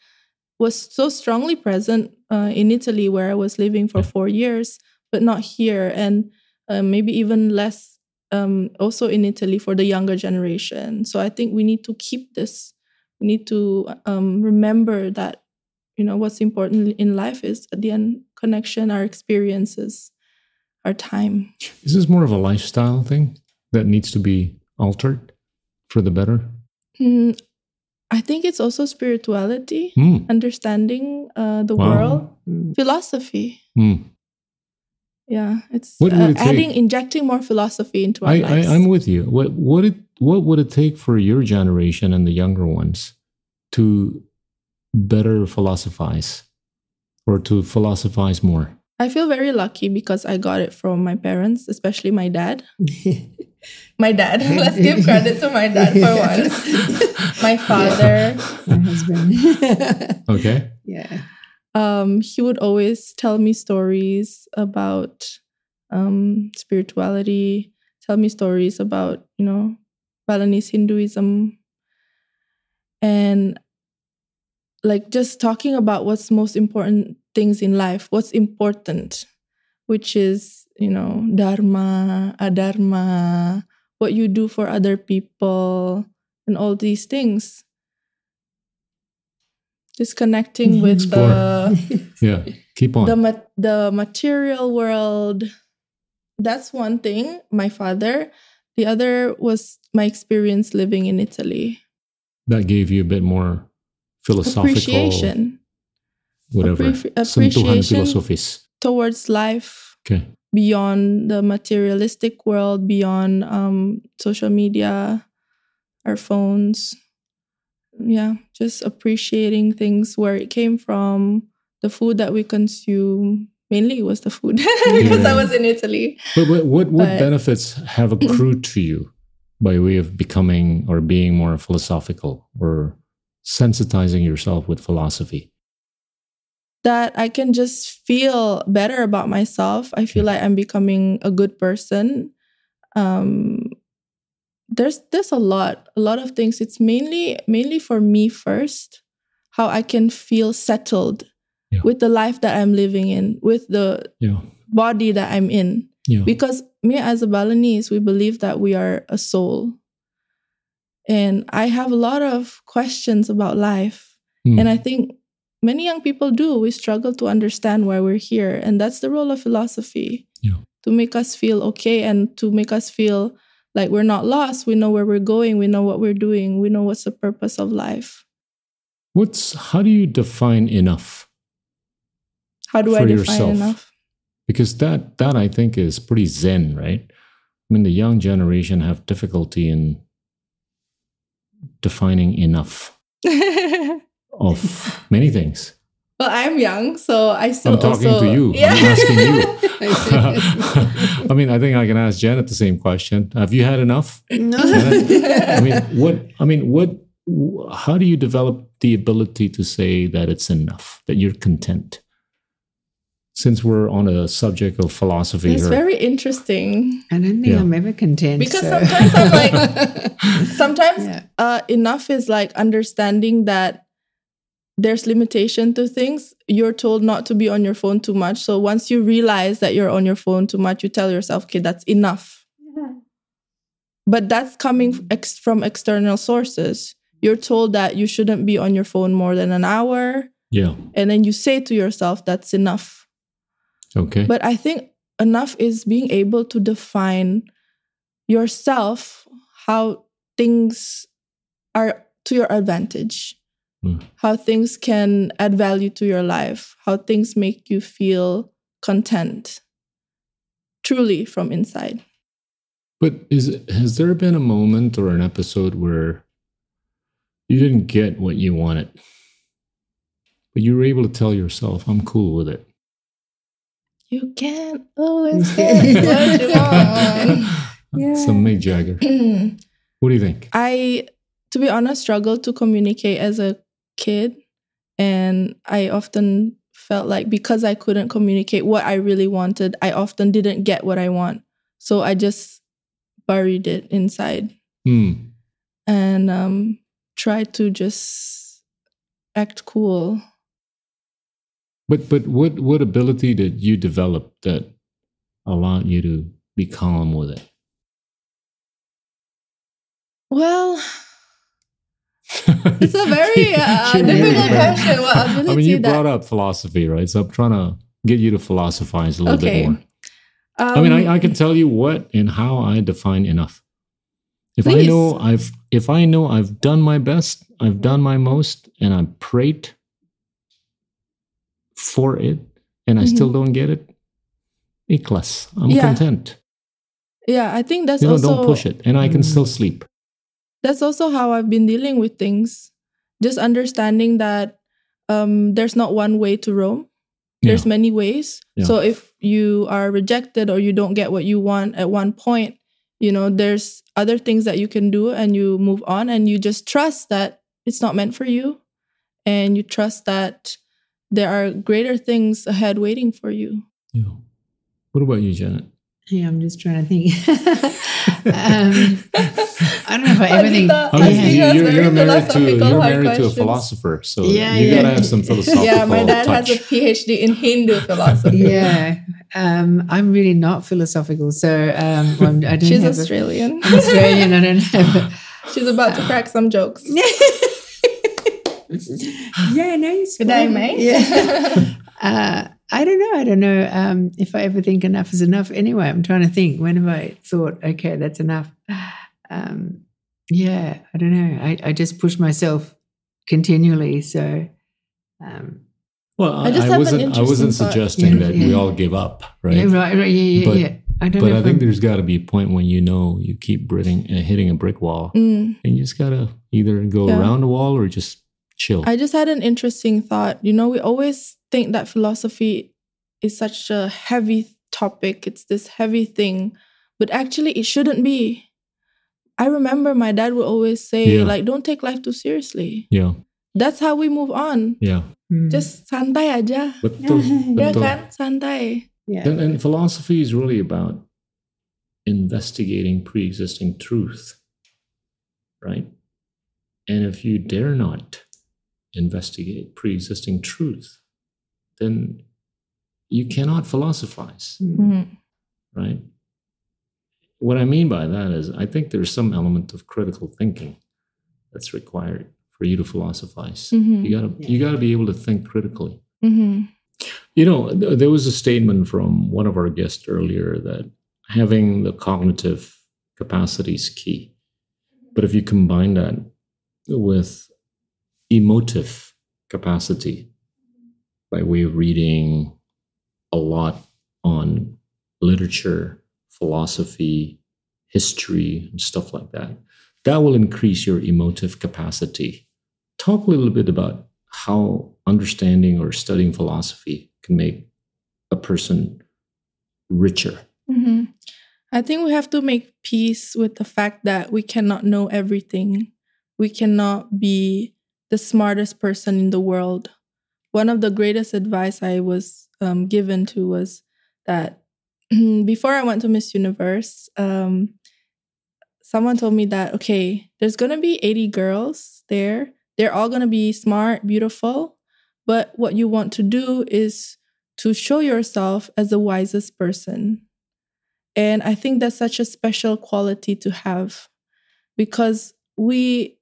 was so strongly present uh, in Italy, where I was living for Yeah. four years, but not here, and uh, maybe even less um, also in Italy for the younger generation. So I think we need to keep this. We need to um, remember that you know what's important in life is at the end connection, our experiences, our time. Is this more of a lifestyle thing that needs to be altered for the better? Mm, I think it's also spirituality, Hmm. understanding uh, the Wow. world, Mm. philosophy. Hmm. Yeah, it's What uh, it take? adding, injecting more philosophy into our I, I, lives. I'm with you. What what it what would it take for your generation and the younger ones to better philosophize or to philosophize more? I feel very lucky because I got it from my parents, especially my dad. My dad. Let's give credit to my dad for once. my father. My husband. Okay. yeah. um, he would always tell me stories about um, spirituality, tell me stories about, you know, Balinese Hinduism. And like just talking about what's most important things in life, what's important, which is, you know, dharma, adharma, what you do for other people, and all these things. Just connecting mm-hmm. with Explore. the Yeah. Keep on. the ma- the material world that's one thing my father the other was my experience living in italy that gave you a bit more philosophical, appreciation whatever. Sentuhan appreciation filosofis. towards life Okay. beyond the materialistic world beyond um, social media our phones yeah, just appreciating things where it came from, the food that we consume. Mainly it was the food because I was in Italy. But what what, what But- benefits have accrued to you by way of becoming or being more philosophical or sensitizing yourself with philosophy? That I can just feel better about myself. I feel like I'm becoming a good person. Um, there's there's a lot, a lot of things. It's mainly mainly for me first, how I can feel settled Yeah. with the life that I'm living in, with the Yeah. body that I'm in. Yeah. Because me as a Balinese, we believe that we are a soul. And I have a lot of questions about life. Hmm. And I think many young people do. We struggle to understand why we're here. And that's the role of philosophy Yeah. to make us feel okay and to make us feel like we're not lost. We know where we're going. We know what we're doing. We know what's the purpose of life. What's how do you define enough? How do I define yourself. enough? Because that that I think is pretty zen, right? I mean, the young generation have difficulty in defining enough of many things. Well, I'm young, so I still I'm talking also, to you. Yeah. I'm asking you. I mean, I think I can ask Janet the same question. Have you had enough? No. I mean, what? I mean, what? How do you develop the ability to say that it's enough, that you're content? Since we're on a subject of philosophy it's very interesting. I don't think Yeah. I'm ever content. Because so- sometimes I'm like- Sometimes Yeah. uh, enough is like understanding that there's limitation to things. You're told not to be on your phone too much. So once you realize that you're on your phone too much, you tell yourself, okay, that's enough. But that's coming ex- from external sources. You're told that you shouldn't be on your phone more than an hour. yeah, And then you say to yourself, that's enough. okay, But I think enough is being able to define yourself how things are to your advantage, Mm. how things can add value to your life, how things make you feel content truly from inside. But is has there been a moment or an episode where you didn't get what you wanted, but you were able to tell yourself, "I'm cool with it." You can't always get what you want. Some Mick Jagger. What do you think? I, to be honest, struggle to communicate as a kid. And I often felt like because I couldn't communicate what I really wanted, I often didn't get what I want. So I just buried it inside Hmm. and um, tried to just act cool. But but what what ability did you develop that allowed you to be calm with it? Well, it's a very uh, difficult question. What ability I mean, you that brought up philosophy, right? So I'm trying to get you to philosophize a little Okay. bit more. I mean, um, I, I can tell you what and how I define enough. If I know I've if I know I've done my best, I've done my most, and I prayed for it, and I Mhm. still don't get it, ikhlas. I'm Yeah. content. yeah, I think that's You know, also don't push it, and I can Mm. still sleep. That's also how I've been dealing with things. Just understanding that um, there's not one way to Rome. There's Yeah. many ways. Yeah. So if you are rejected or you don't get what you want at one point, you know, there's other things that you can do and you move on and you just trust that it's not meant for you. And you trust that there are greater things ahead waiting for you. Yeah. What about you, Janet? Yeah, I'm just trying to think. um, I don't know if I ever think. Anita, I mean, Yeah. you, you're, you're married to you're hard married to a philosopher, so Yeah, you yeah. gotta have some philosophical yeah, my dad touch. has a PhD in Hindu philosophy. yeah, um, I'm really not philosophical, so um, well, I don't She's have Australian. I'm Australian. I don't have. A, She's about to crack some jokes. yeah, no, you Good day, mate. Yeah. uh, I don't know. I don't know um, if I ever think enough is enough. Anyway, I'm trying to think. When have I thought, okay, that's enough? Um, yeah, I don't know. I, I just push myself continually. So, um, Well, I, I just I wasn't. I wasn't thought. suggesting Yeah, that we all give up, right? yeah, right, right, yeah, yeah, But yeah. I don't But know. I think I'm- there's got to be a point when you know you keep hitting, uh, hitting a brick wall, Mm. and you just gotta either go Yeah. around the wall or just chill. I just had an interesting thought. You know, we always think that philosophy is such a heavy topic, it's this heavy thing, but actually, it shouldn't be. I remember my dad would always say, Yeah. like, don't take life too seriously. yeah, That's how we move on. yeah. Mm. Just santai aja. Betul, Ya betul. kan? Santai. yeah. And, and philosophy is really about investigating pre-existing truth, right? And if you dare not investigate pre-existing truth, then you cannot philosophize, Mm. Mhm. right? What I mean by that is, I think there's some element of critical thinking that's required for you to philosophize. Mhm. You gotta, you gotta be able to think critically. Mhm. You know, th- there was a statement from one of our guests earlier that having the cognitive capacity is key. But if you combine that with emotive capacity by way of reading a lot on literature, philosophy, history, and stuff like that, that will increase your emotive capacity. Talk a little bit about how understanding or studying philosophy can make a person richer. hmm I think we have to make peace with the fact that we cannot know everything. We cannot be the smartest person in the world. One of the greatest advice I was um, given to was that before I went to Miss Universe, um, someone told me that, okay, there's going to be 80 girls there. They're all going to be smart, beautiful. But what you want to do is to show yourself as the wisest person. And I think that's such a special quality to have because we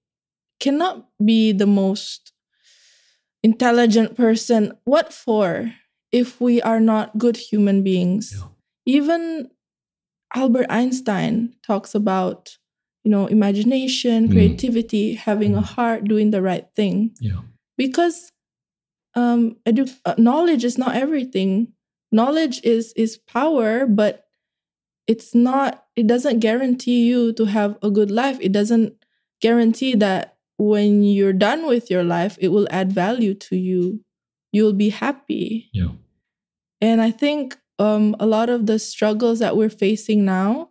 cannot be the most intelligent person. What for if we are not good human beings? Yeah. Even Albert Einstein talks about, you know, imagination, Mm. creativity, having a Mm. heart, doing the right thing Yeah. because um edu- uh, knowledge is not everything knowledge is is power but it's not it doesn't guarantee you to have a good life it doesn't guarantee that when you're done with your life it will add value to you you'll be happy Yeah. and i think um a lot of the struggles that we're facing now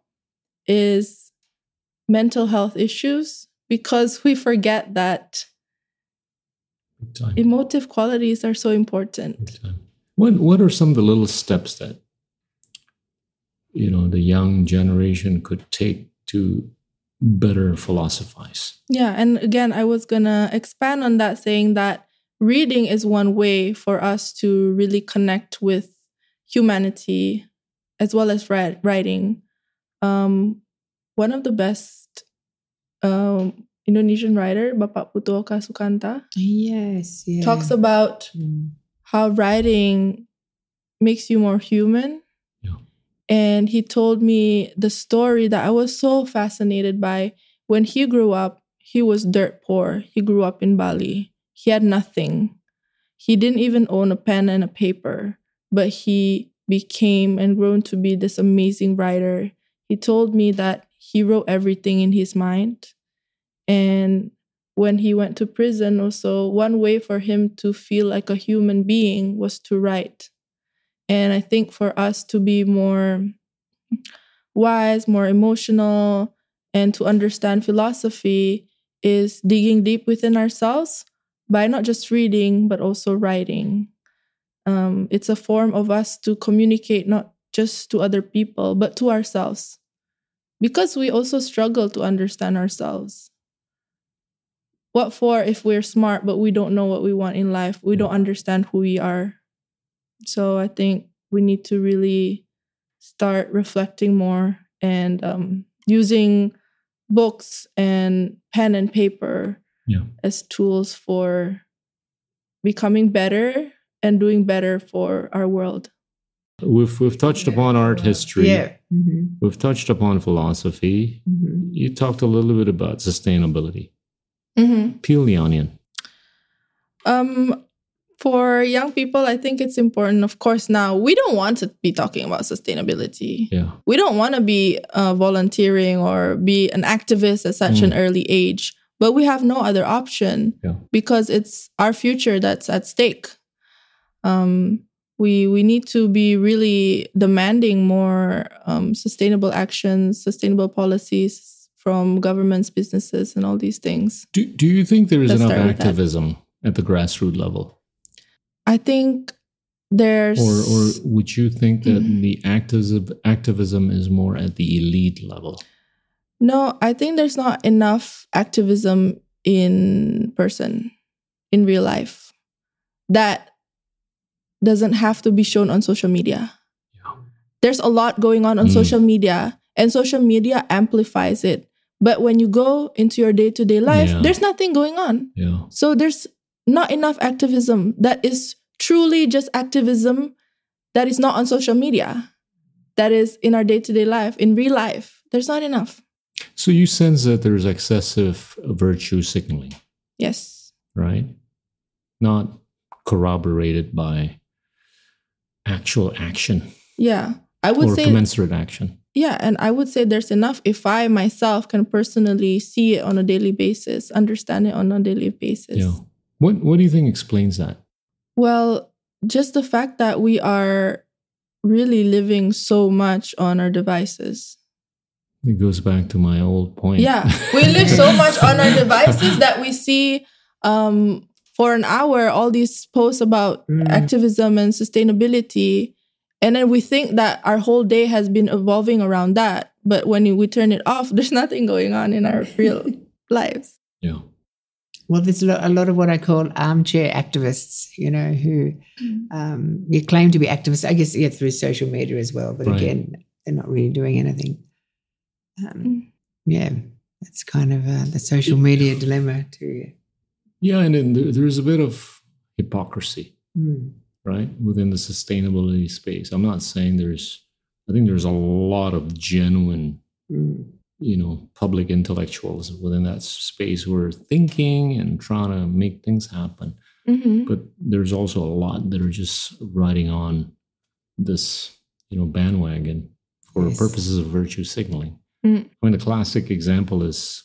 is mental health issues because we forget that time. emotive qualities are so important. What What are some of the little steps that you know the young generation could take to better philosophize? Yeah, and again, I was gonna expand on that, saying that reading is one way for us to really connect with humanity as well as wri- writing. Um, one of the best um, Indonesian writer, Bapak Putu Oka Sukanta, yes. Yeah. talks about Mm. how writing makes you more human. And he told me the story that I was so fascinated by. When he grew up, he was dirt poor. He grew up in Bali. He had nothing. He didn't even own a pen and a paper, but he became and grown to be this amazing writer. He told me that he wrote everything in his mind. And when he went to prison, also, one way for him to feel like a human being was to write. And I think for us to be more wise, more emotional, and to understand philosophy is digging deep within ourselves by not just reading, but also writing. Um, it's a form of us to communicate not just to other people, but to ourselves. Because we also struggle to understand ourselves. What for if we're smart, but we don't know what we want in life? We don't understand who we are. So I think we need to really start reflecting more and um, using books and pen and paper Yeah. as tools for becoming better and doing better for our world. We've we've touched upon art history. Yeah. hmm We've touched upon philosophy. hmm You talked a little bit about sustainability. Mm-hmm. Peel the onion. Um, For young people, I think it's important. Of course, now we don't want to be talking about sustainability. Yeah. We don't want to be uh, volunteering or be an activist at such an early age, but we have no other option Yeah. because it's our future that's at stake. Um, we we need to be really demanding more um, sustainable actions, sustainable policies from governments, businesses, and all these things. Do, do you think there is Let's enough start with that. activism at the grassroots level? I think there's Or, or would you think that Mm. the activism, activism is more at the elite level? no, I think there's not enough activism in person, in real life, that doesn't have to be shown on social media. Yeah. There's a lot going on on Mm. social media, and social media amplifies it. But when you go into your day to day life, Yeah. there's nothing going on. Yeah. So there's not enough activism that is truly just activism that is not on social media, that is in our day to day life, in real life. There's not enough. So you sense that there's excessive virtue signaling, Yes. right? Not corroborated by actual action Yeah. I would or say, commensurate action. yeah. And I would say there's enough if I myself can personally see it on a daily basis, understand it on a daily basis. Yeah. What What do you think explains that? Well, just the fact that we are really living so much on our devices. It goes back to my old point. Yeah, we live so much on our devices that we see um, for an hour all these posts about Mm. activism and sustainability. And then we think that our whole day has been evolving around that. But when we turn it off, there's nothing going on in our real lives. yeah. Well, there's a lot, of what I call armchair activists, you know, who um, you claim to be activists. I guess yeah, through social media as well, but Right. again, they're not really doing anything. Um, Mm. yeah, that's kind of uh, the social media dilemma too. Yeah, and then there's a bit of hypocrisy. Mm. right within the sustainability space i'm not saying there's i think there's a lot of genuine Mm. You know public intellectuals within that space who are thinking and trying to make things happen hmm but there's also a lot that are just riding on this you know bandwagon for Yes. purposes of virtue signaling Mm. i mean the classic example is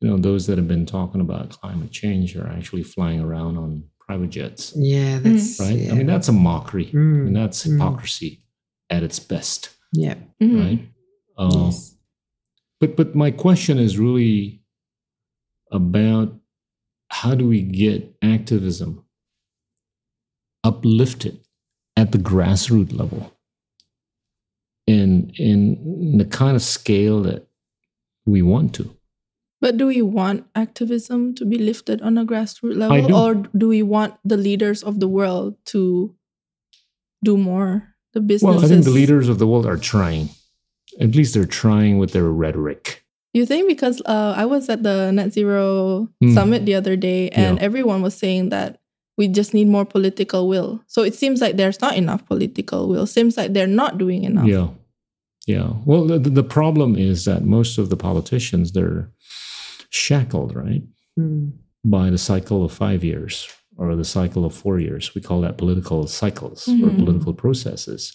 you know those that have been talking about climate change are actually flying around on private jets Yeah, that's right Yeah. i mean that's a mockery Mm. and that's Mm. hypocrisy at its best, yeah. hmm right? Uh, yes. But but my question is really about how do we get activism uplifted at the grassroots level in in the kind of scale that we want to. But do we want activism to be lifted on a grassroots level, do. or do we want the leaders of the world to do more? The businesses. Well, I think the leaders of the world are trying. At least they're trying with their rhetoric. You think because uh, I was at the Net Zero Mm. summit the other day, and Yeah. everyone was saying that we just need more political will. So it seems like there's not enough political will. Seems like they're not doing enough. Yeah. Yeah. Well, the, the problem is that most of the politicians, they're shackled, right, Mm. by the cycle of five years or the cycle of four years. We call that political cycles or Mhm. political processes.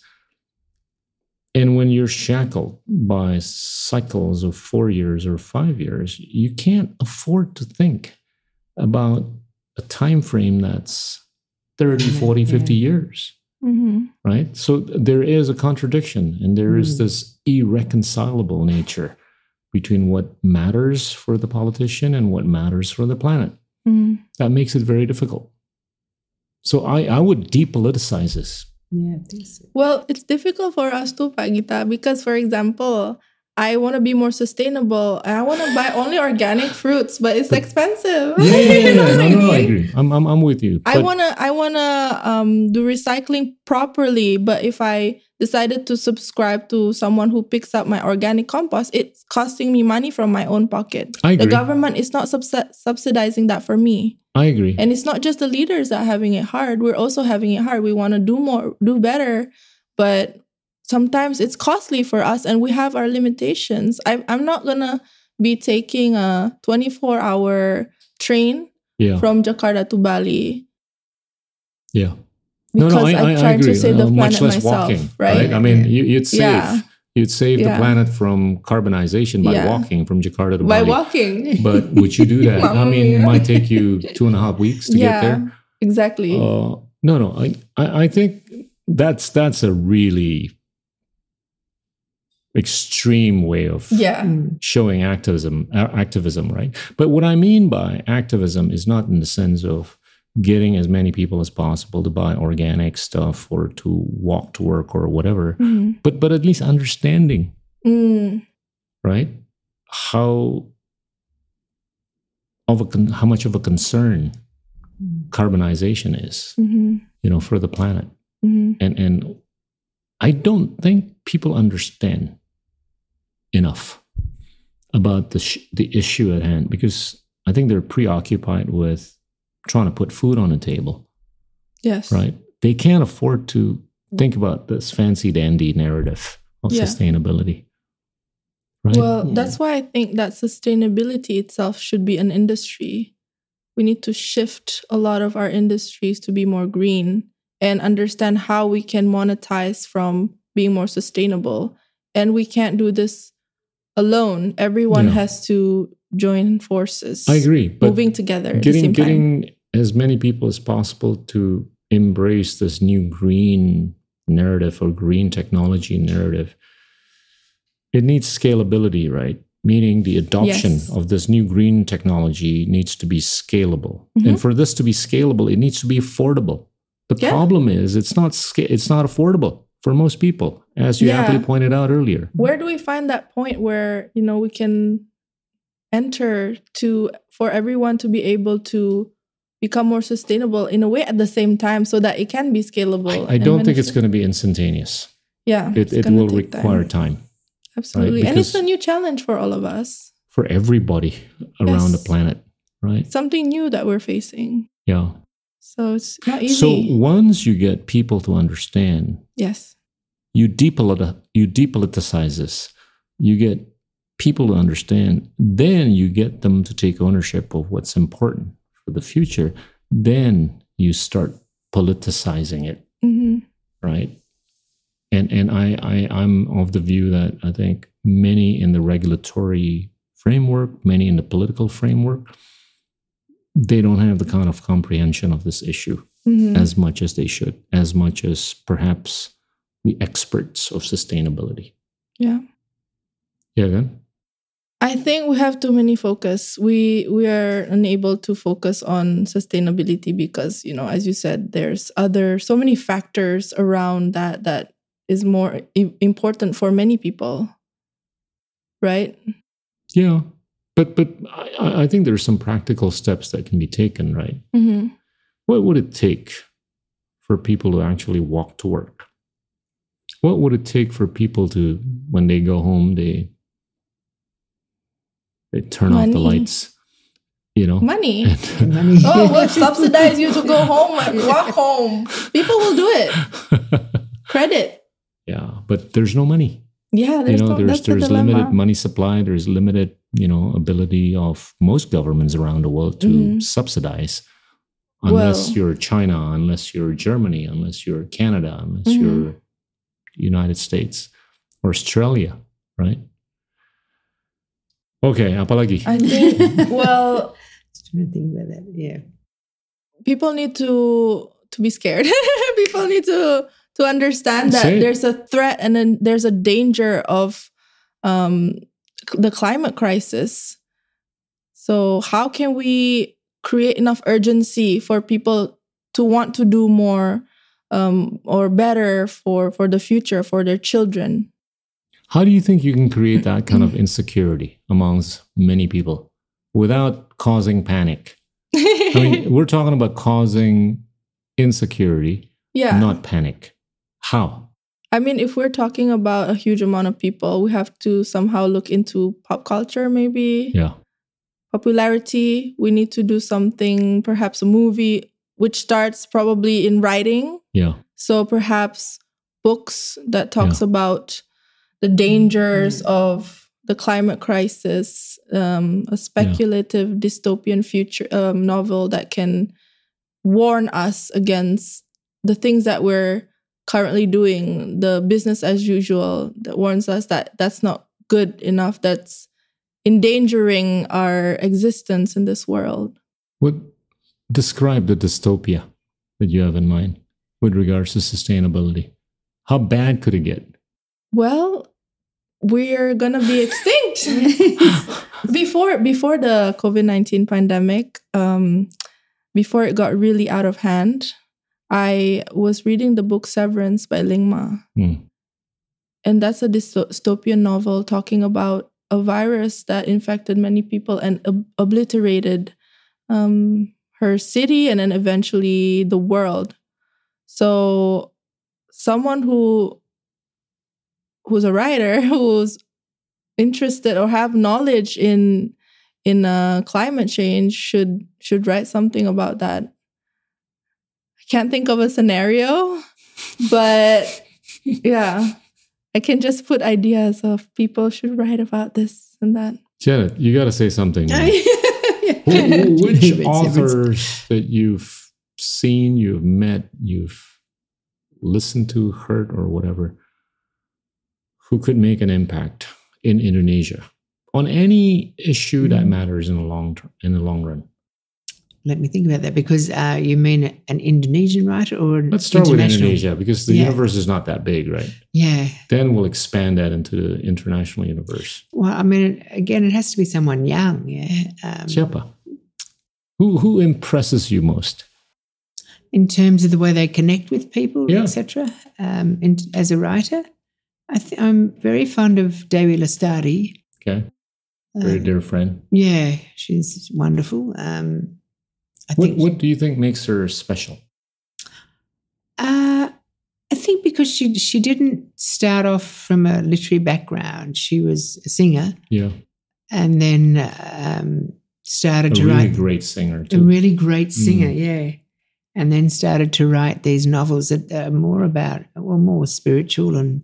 And when you're shackled by cycles of four years or five years, you can't afford to think about a time frame that's 30, 40, 50 yeah. years hmm right? So there is a contradiction and there is Mm. this irreconcilable nature between what matters for the politician and what matters for the planet. hmm That makes it very difficult. So I, I would depoliticize this. Yeah, so. Well, it's difficult for us too, Pak Gita, because for example, I want to be more sustainable. I want to buy only organic fruits, but it's expensive. Yeah, yeah, yeah, yeah. No, I no, I mean? agree. I'm, I'm, I'm with you. I wanna I wanna um, do recycling properly, but if I decided to subscribe to someone who picks up my organic compost, it's costing me money from my own pocket. I agree. The government is not subsi- subsidizing that for me, I agree. and it's not just the leaders that are having it hard. We're also having it hard. We want to do more, do better, but sometimes it's costly for us, and we have our limitations. I, I'm not gonna be taking a 24 hour train yeah. from Jakarta to Bali Yeah. Because no, no, I, I trying agree. to save the Uh, planet much less myself, walking, right? I mean, you, you'd save Yeah. you'd save the planet from carbonization by Yeah. walking from Jakarta to By Bali. walking. But would you do that? I mean, it might take you two and a half weeks to get there. exactly. Uh, no, no. I, I, I think that's that's a really extreme way of yeah. Showing activism. Activism, right? But what I mean by activism is not in the sense of getting as many people as possible to buy organic stuff or to walk to work or whatever. Mhm. But but at least understanding, Mm. right? How of a con- how much of a concern carbonization is, Mhm. you know, for the planet. Mhm. and and I don't think people understand enough about the sh- the issue at hand because I think they're preoccupied with trying to put food on the table, Yes. right? They can't afford to think about this fancy dandy narrative of Yeah. sustainability, right? Well, Yeah. that's why I think that sustainability itself should be an industry. We need to shift a lot of our industries to be more green and understand how we can monetize from being more sustainable. And we can't do this alone. Everyone Yeah. has to join forces. I agree, but moving together at the getting time. getting as many people as possible to embrace this new green narrative or green technology narrative it needs scalability right meaning the adoption Yes. of this new green technology needs to be scalable Mhm. and for this to be scalable it needs to be affordable the Yeah. problem is it's not sca- it's not affordable for most people as you Yeah. aptly pointed out earlier where do we find that point where you know we can enter to for everyone to be able to become more sustainable in a way at the same time so that it can be scalable i and don't think it's going to be instantaneous. Yeah it, it will require time. time absolutely and it's a new challenge for all of us. For everybody around the planet, right? something new that we're facing. Yeah. so it's not easy. So once you get people to understand, yes. you depoliti- you depoliticize this, you get people to understand, then you get them to take ownership of what's important for the future. Then you start politicizing it, hmm right? And and I, I I'm of the view that I think many in the regulatory framework, many in the political framework, they don't have the kind of comprehension of this issue hmm as much as they should, as much as perhaps the experts of sustainability. yeah Yeah, then? I think we have too many focus. We we are unable to focus on sustainability because you know, as you said, there's other so many factors around that that is more i- important for many people, right? Yeah. But but I, I- I think there's some practical steps that can be taken, right? Mm-hmm. What would it take for people to actually walk to work? What would it take for people to, when they go home, they they turn off the lights, you know? Money. And- Money. oh, we'll subsidize you to go home and walk home. People will do it. Credit. yeah, but there's no money. Yeah, you know no, there's that's the there's dilemma. limited money supply there's limited you know ability of most governments around the world to Mhm. subsidize unless Well- you're china unless you're germany unless you're canada unless Mhm. you're united states or australia right okay apalagi I think well, Just trying to think about that. Yeah. people need to to be scared. people need to to understand that there's a threat and then there's a danger of um, the climate crisis. So how can we create enough urgency for people to want to do more um, or better for for the future for their children? How do you think you can create that kind of insecurity amongst many people without causing panic i mean we're talking about causing insecurity yeah. not panic how I mean, if we're talking about a huge amount of people, we have to somehow look into pop culture, maybe yeah popularity. We need to do something, perhaps a movie, which starts probably in writing. yeah So perhaps books that talks about the dangers of the climate crisis, um, a speculative dystopian future um, novel that can warn us against the things that we're currently doing, the business as usual that warns us that that's not good enough, that's endangering our existence in this world. What describe the dystopia that you have in mind with regards to sustainability? How bad could it get? Well, we're gonna be extinct before before the COVID nineteen pandemic. Um, before it got really out of hand, I was reading the book Severance by Ling Ma. Hmm. And that's a dystopian novel talking about a virus that infected many people and ob- obliterated um, her city and then eventually the world. So, someone who who's a writer who's interested or have knowledge in in uh, climate change should should write something about that. I can't think of a scenario, but yeah, I can just put ideas of people should write about this and that. Janet, you got to say something. Who, who, which authors that you've seen, you've met, you've listened to, heard, or whatever, who could make an impact in Indonesia on any issue that matters in the long term, in the long run? Let me think about that because uh, you mean an Indonesian writer or Let's start with? Indonesia because the Yeah. universe is not that big, right? Yeah. Then we'll expand that into the international universe. Well, I mean, again, it has to be someone young. Yeah. Um, Siapa? Who who impresses you most? in terms of the way they connect with people, Yeah. etc. Um, as a writer, I th- I'm very fond of Dewi Lestari. Okay, very Um, dear friend. yeah, she's wonderful. Um, I What think. what do you think makes her special? Uh, I think because she she didn't start off from a literary background. She was a singer, Yeah, and then um, started a to really write great singer a really great singer, Mm. yeah. And then started to write these novels that are more about, well, more spiritual and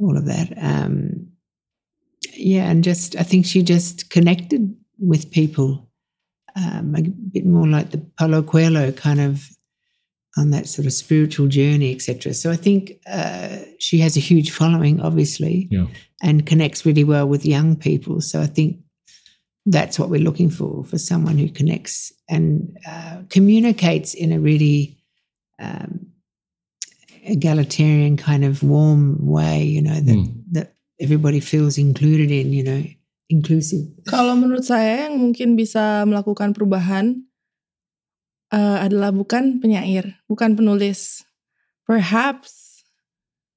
all of that. Um, yeah, and just I think she just connected with people um, a bit more like the Paulo Coelho kind of on that sort of spiritual journey, etc. So I think uh, she has a huge following, obviously, Yeah. and connects really well with young people. So I think that's what we're looking for for someone who connects and uh, communicates in a really um, egalitarian kind of warm way. You know that Hmm. that everybody feels included in. You know, inclusive. Kalau menurut saya yang mungkin bisa melakukan perubahan eh, adalah bukan penyair, bukan penulis. Perhaps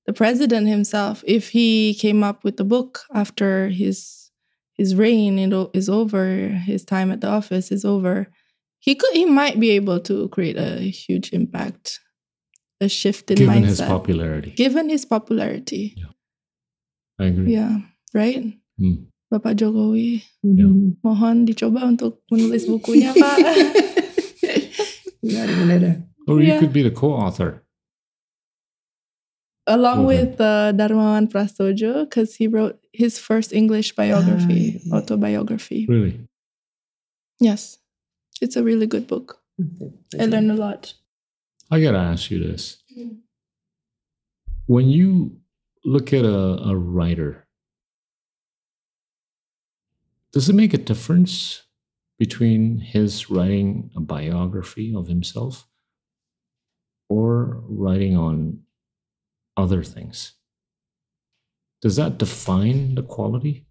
the president himself, if he came up with a book after his his reign is over, his time at the office is over, he could he might be able to create a huge impact, a shift in Given mindset. his popularity, Given his popularity, Yeah. I agree. yeah, right. Hmm. Bapak Jokowi, Yeah. Mohon dicoba untuk menulis bukunya, Pak. Writing a letter. Or you Yeah. could be the co-author. Along Okay. with uh, Darmawan Prasodjo, because he wrote his first English biography, Ah, yeah. autobiography. Really? Yes, it's a really good book. I learned a lot. I gotta ask you this: mm-hmm. when you look at a, a writer, does it make a difference between his writing a biography of himself or writing on other things? Does that define the quality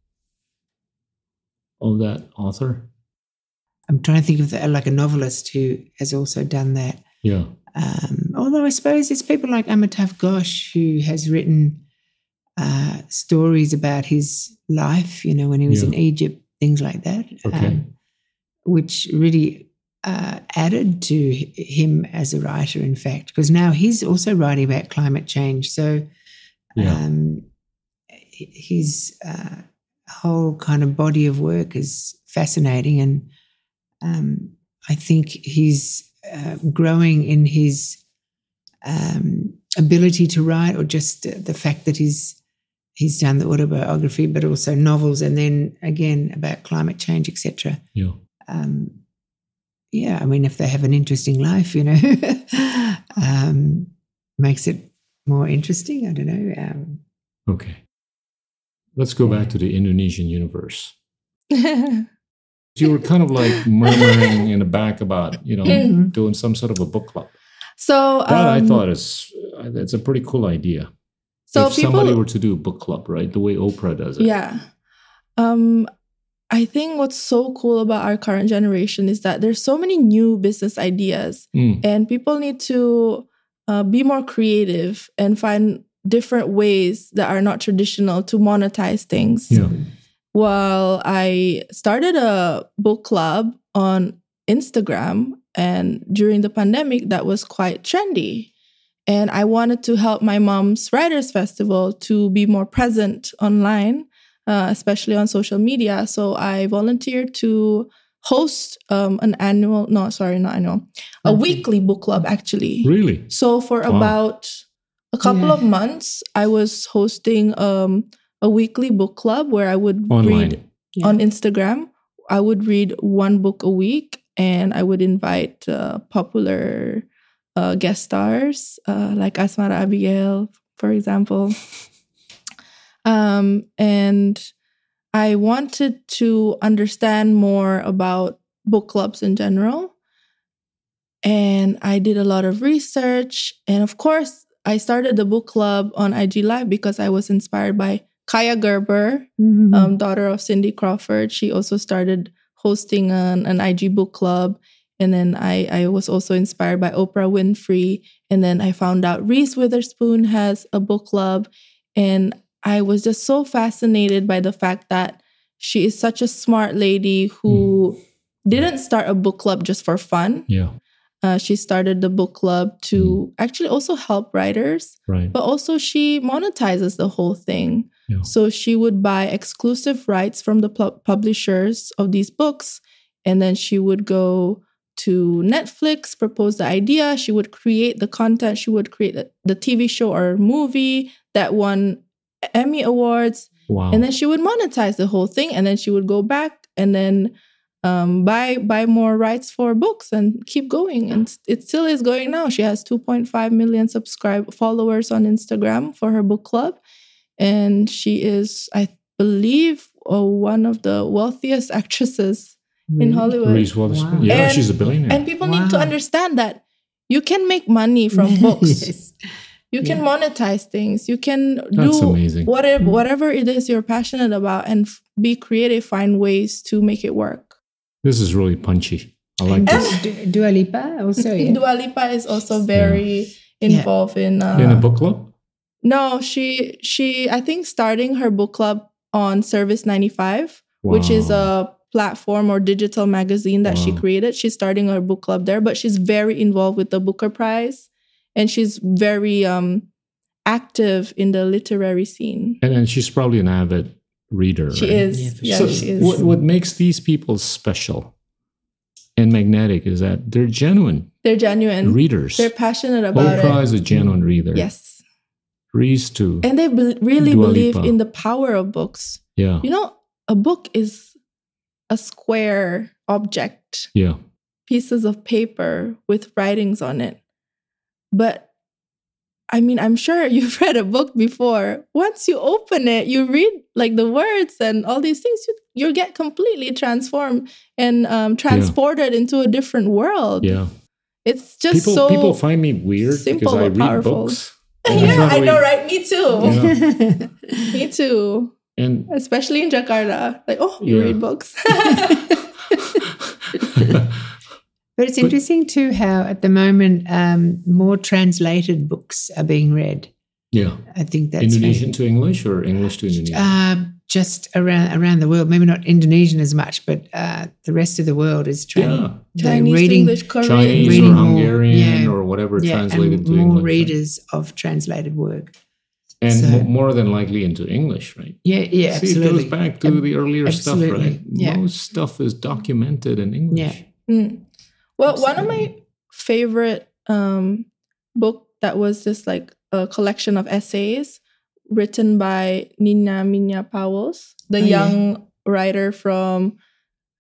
of that author? I'm trying to think of the, like a novelist who has also done that. Yeah. Um, although I suppose it's people like Amitav Ghosh who has written uh, stories about his life, you know, when he was Yeah. in Egypt, things like that, um, which really uh, added to him as a writer, in fact, because now he's also writing about climate change. So Yeah. um, his uh, whole kind of body of work is fascinating, and um, I think he's uh, growing in his um, ability to write, or just uh, the fact that he's he's done the autobiography, but also novels, and then again about climate change, etc. Yeah. Um, yeah, I mean, if they have an interesting life, you know, um, makes it more interesting. I don't know. Um, Okay. Let's go back to the Indonesian universe. You were kind of like murmuring in the back about, you know, Mhm. doing some sort of a book club. so That I um, thought is it's a pretty cool idea. so if people somebody were to do a book club, right, the way Oprah does it. Yeah. Um I think what's so cool about our current generation is that there's so many new business ideas Mm, and people need to uh, be more creative and find different ways that are not traditional to monetize things. yeah. Well, I started a book club on Instagram, and during the pandemic, that was quite trendy. And I wanted to help my mom's Writers Festival to be more present online, uh, especially on social media. So I volunteered to host um, an annual, no, sorry, not annual, a Okay. weekly book club actually. Really? So for Wow. about a couple Yeah. of months, I was hosting um, a weekly book club where I would Online. read Yeah. on Instagram. I would read one book a week, and I would invite uh, popular uh, guest stars uh, like Asmara Abigail, for example. um, and I wanted to understand more about book clubs in general. And I did a lot of research. And of course, I started the book club on IG Live because I was inspired by Kaia Gerber, Mhm. um, daughter of Cindy Crawford. She also started hosting an, an IG book club. And then I, I was also inspired by Oprah Winfrey. And then I found out Reese Witherspoon has a book club. And I was just so fascinated by the fact that she is such a smart lady who didn't start a book club just for fun. Yeah. Uh, she started the book club to actually also help writers Right. but also she monetizes the whole thing. Yeah. So she would buy exclusive rights from the pu- publishers of these books, and then she would go to Netflix, propose the idea. She would create the content. She would create the, the TV show or movie that won Emmy awards, Wow. and then she would monetize the whole thing. And then she would go back and then um, buy buy more rights for books and keep going. And it still is going now. She has 2.5 million subscribe followers on Instagram for her book club, and she is, I believe, uh, one of the wealthiest actresses in Hollywood. Reese Witherspoon. Wow. Yeah, And- she's a billionaire. And people need to understand that you can make money from books. yes. You can Yeah. monetize things. You can That's do amazing. whatever Mm. whatever it is you're passionate about and f- be creative. Find ways to make it work. This is really punchy. I like And this. Du- Dua Lipa also. Yeah. Dua Lipa is also very Yeah. involved in. Uh, In a book club? No, she she I think starting her book club on Service 95, which is a platform or digital magazine that she created. She's starting her book club there, but she's very involved with the Booker Prize and she's very um active in the literary scene. And, and she's probably an avid reader. She right? is. Yeah, for Yeah, so she is. What, what makes these people special and magnetic is that they're genuine They're genuine. readers. They're passionate about it. Oprah it. is a genuine reader. Yes. Too. And they be- really Dua believe Lipa. in the power of books. yeah. You know, a book is a square object, Yeah. pieces of paper with writings on it. But I mean, I'm sure you've read a book before. Once you open it, you read like the words and all these things, you, you get completely transformed and um, transported into a different world. Yeah. It's just People so. people find me weird because I read powerful. books. And I'm yeah, I know, right? Me too. Yeah. Me too. And Especially in Jakarta. Like, oh, you Yeah. read books. But it's But- interesting too how at the moment um, more translated books are being read. yeah. I think that's Indonesian to English or English to Indonesian? uh, just around around the world. Maybe not Indonesian as much, but uh, the rest of the world is yeah. training. Chinese reading- English, Korean. Chinese Reading or more, yeah. or whatever Yeah, translated and to more English. right? readers of translated work. And So- mo- more than likely into English, right? Yeah, yeah, See, absolutely. it goes back to Ab- the earlier stuff, right? yeah. Most stuff is documented in English. Yeah. Mm. Well, one of my favorite um, book that was just like a collection of essays written by Nina Mingya Powles, the Oh, yeah. young writer from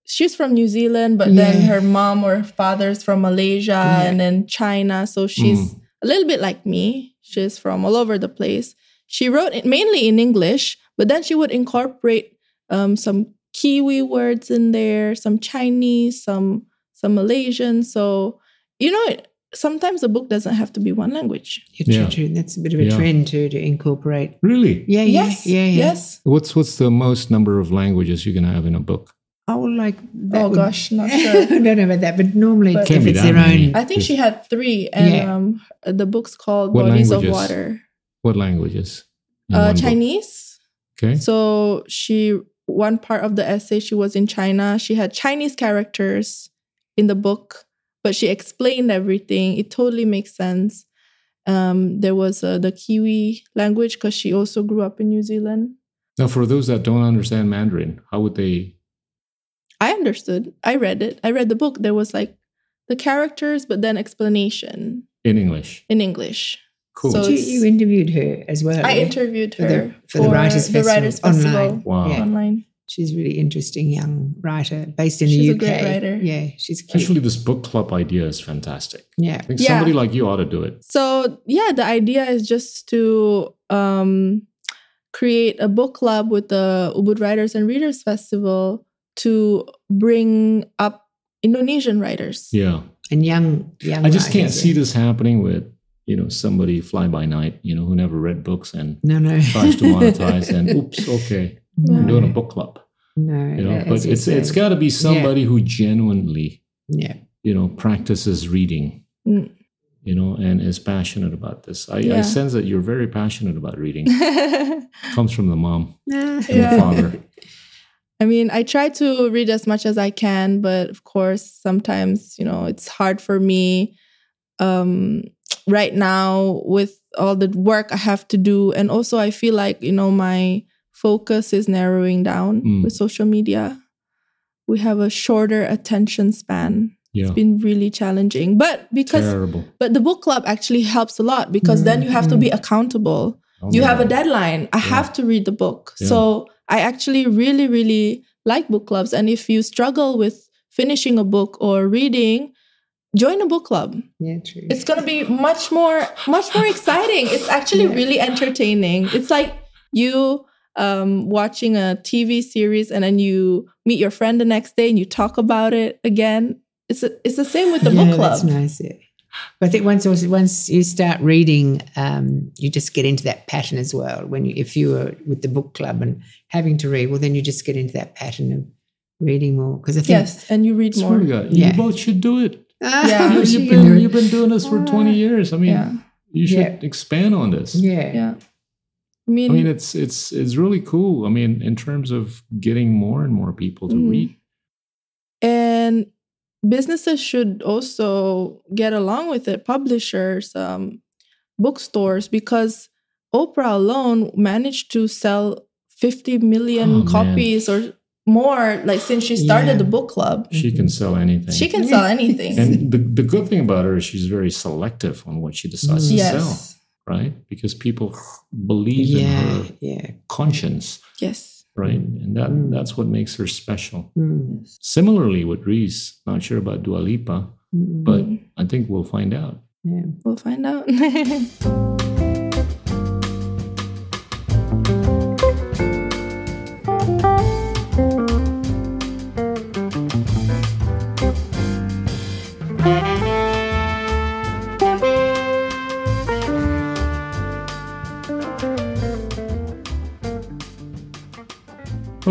she's from New Zealand, but then her mom or father's from Malaysia Yeah. and then China. So she's a little bit like me. She's from all over the place. She wrote it mainly in English, but then she would incorporate um, some Kiwi words in there, some Chinese, some some Malaysian. So you know, it, sometimes a book doesn't have to be one language. Yeah, true, Yeah. true. That's a bit of a Yeah. trend too to incorporate. Really? Yeah, yeah, yes, yeah, yeah. yes. What's what's the most number of languages you can have in a book? Oh, well, like that Oh, would- gosh, not sure. I don't know about that, but normally But- if it's that their many. own, I think Yes. she had three, and Yeah. um, the book's called What Bodies of? Water. What languages? Uh, one book? Chinese. Okay. So she one part of the essay she was in China. She had Chinese characters in the book, but she explained everything. It totally makes sense. Um, there was uh, the Kiwi language because she also grew up in New Zealand. Now, for those that don't understand Mandarin, how would they? I understood. I read it. I read the book. There was like the characters, but then explanation In English. in English. Cool. So you, you interviewed her as well. I yeah? interviewed for her the for the writers the festival, Writers Festival online. Wow. Yeah. online. She's a really interesting young writer based in She's the a UK. great writer. Yeah, she's cute. Actually, this book club idea is fantastic. yeah, I think Yeah. somebody like you ought to do it. So yeah, the idea is just to um, create a book club with the Ubud Writers and Readers Festival to bring up Indonesian writers. Yeah. and young young. I just can't see this happening with, you know, somebody fly by night, you know, who never read books and No, no. tries to monetize and oops, okay, I'm doing a book club. No, You know, but you it's it's said. got to be somebody who genuinely, yeah. you know, practices reading. Mm. You know, and is passionate about this. I, I sense that you're very passionate about reading. Comes from the mom and Yeah. the father. I mean, I try to read as much as I can, but of course, sometimes, you know, it's hard for me um, right now with all the work I have to do. And also, I feel like, you know, my focus is narrowing down Mm. with social media. We have a shorter attention span. Yeah, It's been really challenging. But because, terrible. but the book club actually helps a lot because then you have to be accountable Oh you my have a deadline. I Yeah. have to read the book. Yeah. So I actually really, really like book clubs. And if you struggle with finishing a book or reading, join a book club. Yeah, true. It's gonna be much more, much more exciting. It's actually Yeah. really entertaining. It's like you um, watching a TV series and then you meet your friend the next day and you talk about it again. It's a, it's the same with the yeah, book club. That's nice. Yeah. But I think once also once you start reading, um, you just get into that pattern as well. When you, if you were with the book club and having to read, well, then you just get into that pattern of reading more. Because I think, Yes, and you read more. to God, Yeah. you both should do it. Ah, Yeah. You- she you've been do it. you've been doing this for 20 years. I mean, Yeah, you should Yeah. expand on this. yeah, yeah. I mean, I mean, it's it's it's really cool. I mean, in terms of getting more and more people to Mhm. read. and businesses should also get along with it publishers um, bookstores because oprah alone managed to sell 50 million Oh, man. copies or more like since she started Yeah. the book club She can sell anything. she can sell anything and the, the good thing about her is she's very selective on what she decides to sell, yes right? Because people believe in her yeah. conscience, yes right? And that Mm. that's what makes her special. Mm, Similarly with Reese, not sure about Dua Lipa, mm, but Mm. I think we'll find out. yeah. we'll find out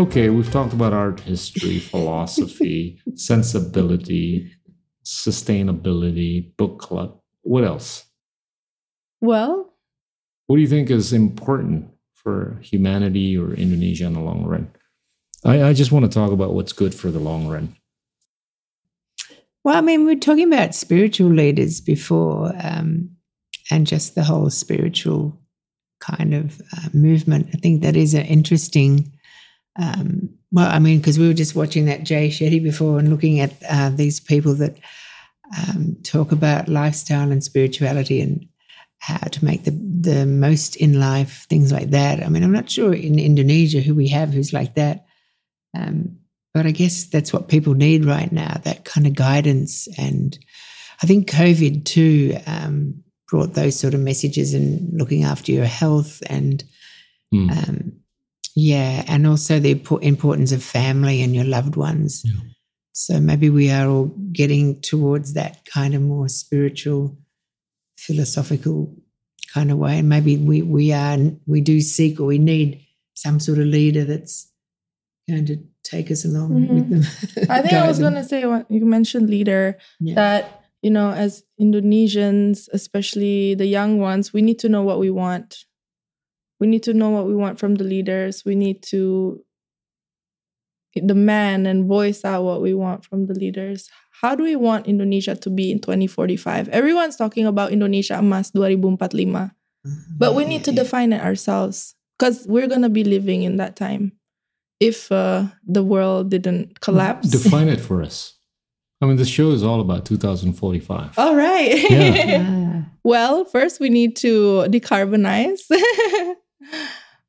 Okay, we've talked about art history, philosophy, sensibility, sustainability, book club. What else? well What do you think is important for humanity or Indonesia in the long run? I, I just want to talk about what's good for the long run. Well, I mean, we are talking about spiritual leaders before, um, and just the whole spiritual kind of uh, movement. I think that is an interesting. Um, well, I mean, because we were just watching that Jay Shetty before and looking at uh, these people that um, talk about lifestyle and spirituality and how to make the the most in life, things like that. I mean, I'm not sure in Indonesia who we have who's like that. Um, but I guess that's what people need right now that kind of guidance. And I think COVID too um, brought those sort of messages and looking after your health and, Mm. um, yeah, and also the importance of family and your loved ones. Yeah. So maybe we are all getting towards that kind of more spiritual, philosophical kind of way. And maybe we, we are, we do seek or we need some sort of leader that's going to take us along with them. Mm-hmm. I think I was going to say what you mentioned leader Yeah. that you know as Indonesians, especially the young ones, we need to know what we want. We need to know what we want from the leaders. We need to demand and voice out what we want from the leaders. How do we want Indonesia to be in 2045? Everyone's talking about Indonesia Emas 2045. But we need to define it ourselves because we're going to be living in that time if uh, the world didn't collapse. Define it for us. I mean, the show is all about 2045. All right. Yeah. Ah, well, first we need to decarbonize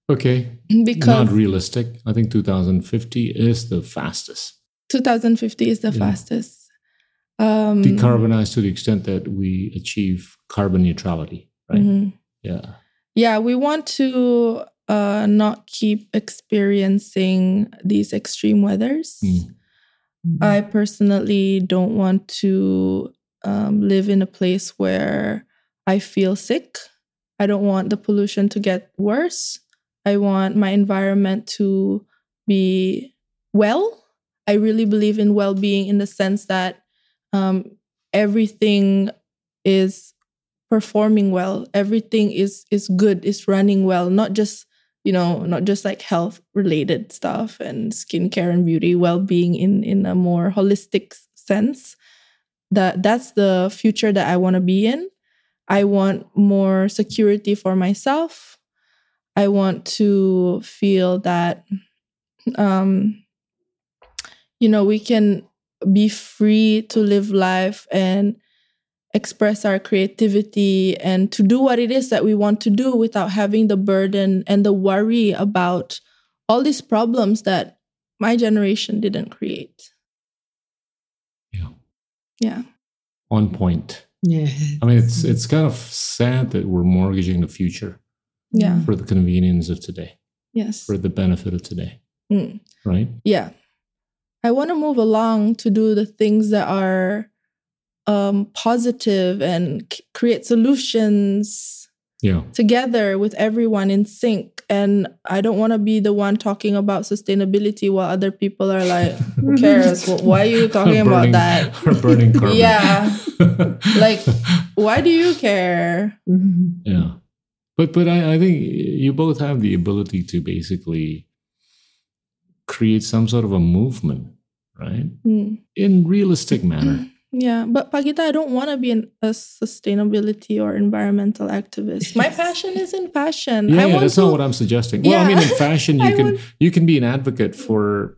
Okay, because not realistic. I think 2050 is the fastest. 2050 is the Yeah. fastest. Um, Decarbonize to the extent that we achieve carbon neutrality, right? mhm. Yeah. Yeah, we want to uh, not keep experiencing these extreme weathers. Mm. I personally don't want to um, live in a place where I feel sick. I don't want the pollution to get worse. I want my environment to be well. I really believe in well being in the sense that um, everything is performing well, everything is is good, is running well, not just you know, not just like health related stuff and skincare and beauty, well being in in a more holistic sense. That that's the future that I want to be in. I want more security for myself. I want to feel that um you know, we can be free to live life and express our creativity and to do what it is that we want to do without having the burden and the worry about all these problems that my generation didn't create. Yeah. Yeah. On point. Yeah. I mean, it's it's kind of sad that we're mortgaging the future Yeah. for the convenience of today, Yes. for the benefit of today, Mm. right? Yeah. I want to move along to do the things that are um, positive and c- create solutions Yeah. together with everyone in sync. And I don't want to be the one talking about sustainability while other people are like, who cares? Why are you talking about that? Or burning carbon. Yeah. Like, why do you care? Mhm. yeah. But but I, I think you both have the ability to basically create some sort of a movement, right? Hmm. In realistic manner. Yeah, but Pak Gita, I don't want to be an, a sustainability or environmental activist. My passion is in fashion. Yeah, I yeah, that's to, not what I'm suggesting. Well, I mean, in fashion, you I can want- you can be an advocate for,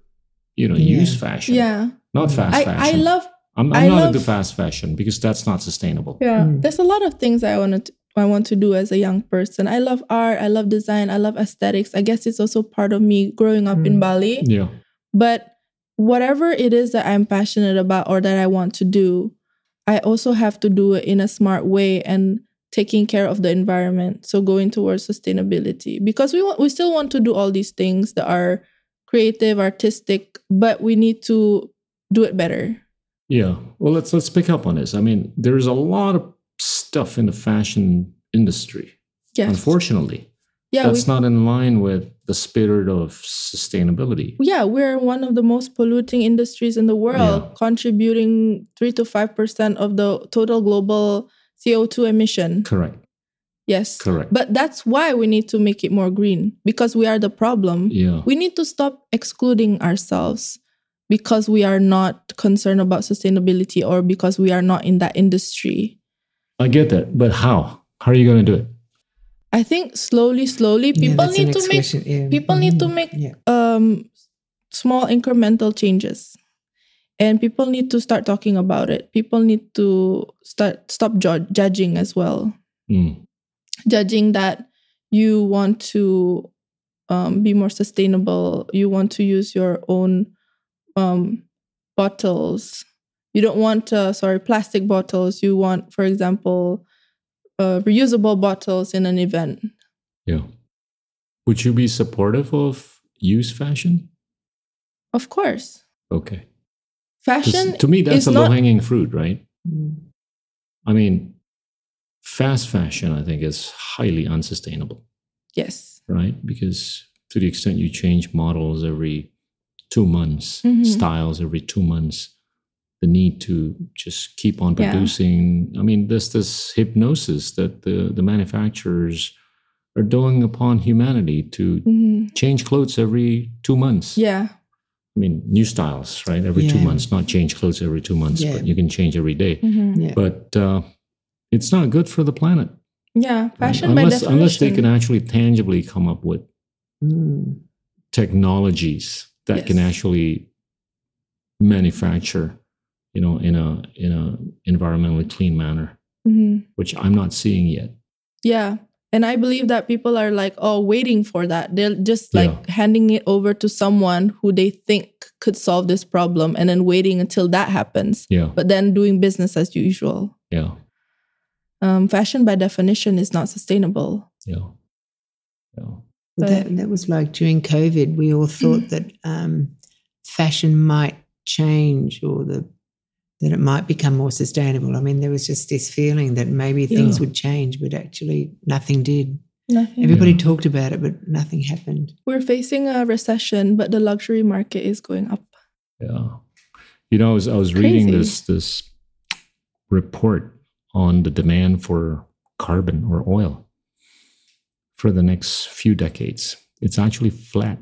you know, Yeah. use fashion, Yeah, not fast I, fashion. I love. I'm, I I'm not love- into fast fashion because that's not sustainable. Yeah, Mm. there's a lot of things I want to. I want to do as a young person. I love art. I love design. I love aesthetics. I guess it's also part of me growing up in Mm. Bali. Yeah, But whatever it is that I'm passionate about or that I want to do, I also have to do it in a smart way and taking care of the environment. So going towards sustainability because we want we still want to do all these things that are creative, artistic, but we need to do it better. yeah. Well, let's let's pick up on this. I mean, there's a lot of stuff in the fashion industry. Yes. Unfortunately, yeah, that's not in line with the spirit of sustainability. yeah, we're one of the most polluting industries in the world, Yeah. contributing 3 to 5% of the total global CO2 emission. Correct. Yes. Correct. But that's why we need to make it more green because we are the problem. yeah. We need to stop excluding ourselves because we are not concerned about sustainability or because we are not in that industry. I get that, but how? How are you going to do it? I think slowly, slowly, people the need to make yeah. people need to Mhm. make Yeah. um small incremental changes. And people need to start talking about it. People need to start stop ju- judging as well. Mm. judging that you want to um, be more sustainable, you want to use your own um, bottles. You don't want, uh, sorry, plastic bottles. You want, for example, uh, reusable bottles in an event. Yeah. Would you be supportive of use fashion? Of course. Okay. Fashion to me, that's is a low hanging fruit, right? Mm. I mean, fast fashion, I think, is highly unsustainable, Yes. right? Because to the extent you change models every two months, Mhm. styles every two months, the need to just keep on Yeah. producing. I mean, there's this hypnosis that the, the manufacturers are doing upon humanity to Mhm. change clothes every two months. Yeah. I mean, new styles, right? Every two months, not change clothes every two months, Yeah. but you can change every day. Mhm. Yeah. But uh, it's not good for the planet. Yeah. right? Fashion unless, by definition. unless they can actually tangibly come up with Mm. technologies that can actually manufacture, you know, in a in a environmentally clean manner, Mhm. which I'm not seeing yet. Yeah. And I believe that people are like, oh, waiting for that. They're just like Yeah. handing it over to someone who they think could solve this problem and then waiting until that happens, Yeah, but then doing business as usual. yeah, Um, fashion by definition is not sustainable. yeah, yeah. Well, that, that was like during COVID, we all Mm. thought that um, fashion might change or the that it might become more sustainable. I mean, there was just this feeling that maybe things would change, but actually nothing did. Nothing. Everybody Yeah. talked about it, but nothing happened. We're facing a recession, but the luxury market is going up. Yeah. You know, I was, I was reading this this report on the demand for carbon or oil for the next few decades. It's actually flat.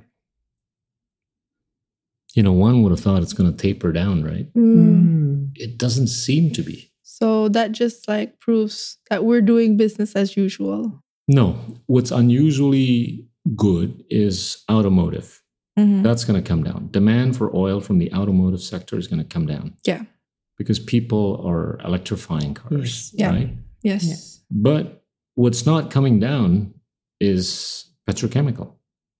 You know, one would have thought it's going to taper down, right? Mm. It doesn't seem to be. So that just like proves that we're doing business as usual. No, what's unusually good is automotive. Mhm. That's going to come down. Demand for oil from the automotive sector is going to come down. Yeah. Because people are electrifying cars, Yes. Yeah. right? Yes. Yeah. But what's not coming down is petrochemical,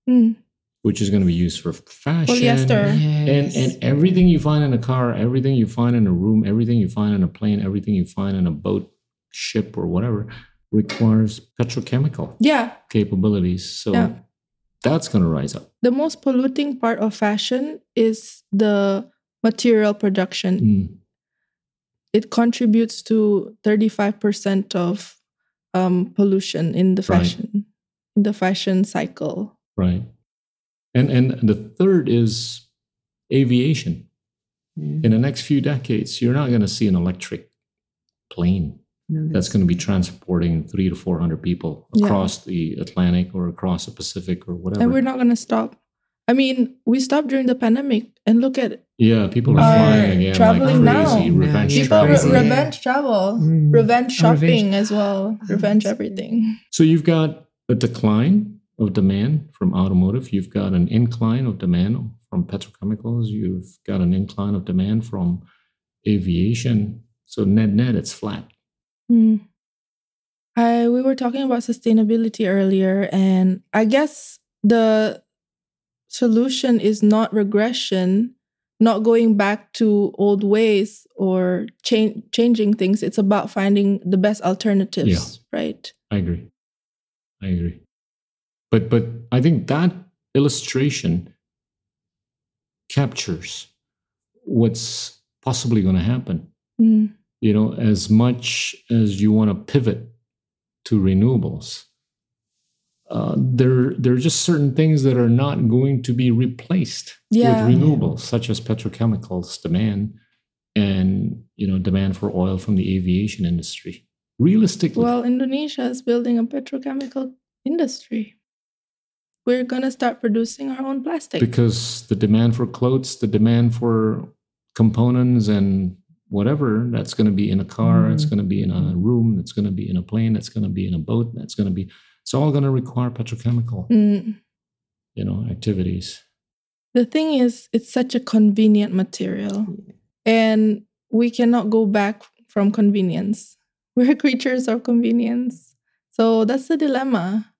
Mm. Which is going to be used for fashion. Polyester. And, Yes. and everything you find in a car, everything you find in a room, everything you find in a plane, everything you find in a boat, ship, or whatever requires petrochemical Yeah. capabilities. So Yeah. that's going to rise up. The most polluting part of fashion is the material production. Mm, It contributes to 35% of um, pollution in the Right. fashion in the fashion cycle. right. And, and the third is aviation. Yeah. In the next few decades, you're not going to see an electric plane No, that's going to be transporting three to 400 people Yeah. across the Atlantic or across the Pacific or whatever. And we're not going to stop. I mean, we stopped during the pandemic and look at yeah, people are Are flying again traveling like now. crazy. No, Revenge yeah, people travel. crazy, re- yeah. revenge travel, Mm. revenge Oh, revenge. shopping as well, revenge everything. So you've got a decline of demand from automotive. You've got an incline of demand from petrochemicals. You've got an incline of demand from aviation. So net net, it's flat. Hmm. I we were talking about sustainability earlier, and I guess the solution is not regression, not going back to old ways or change changing things. It's about finding the best alternatives, right? I agree. I agree. But but I think that illustration captures what's possibly going to happen. Mm. You know, as much as you want to pivot to renewables, uh, there there are just certain things that are not going to be replaced Yeah. with renewables, such as petrochemicals demand and you know demand for oil from the aviation industry. Realistically, Well, Indonesia is building a petrochemical industry. We're gonna start producing our own plastic. because the demand for clothes, the demand for components and whatever that's going to be in a car, it's Mm. going to be in a room, it's going to be in a plane, it's going to be in a boat, that's going to be it's all going to require petrochemical, Mm. you know, activities. The thing is, it's such a convenient material, and we cannot go back from convenience. We're creatures of convenience. So that's the dilemma.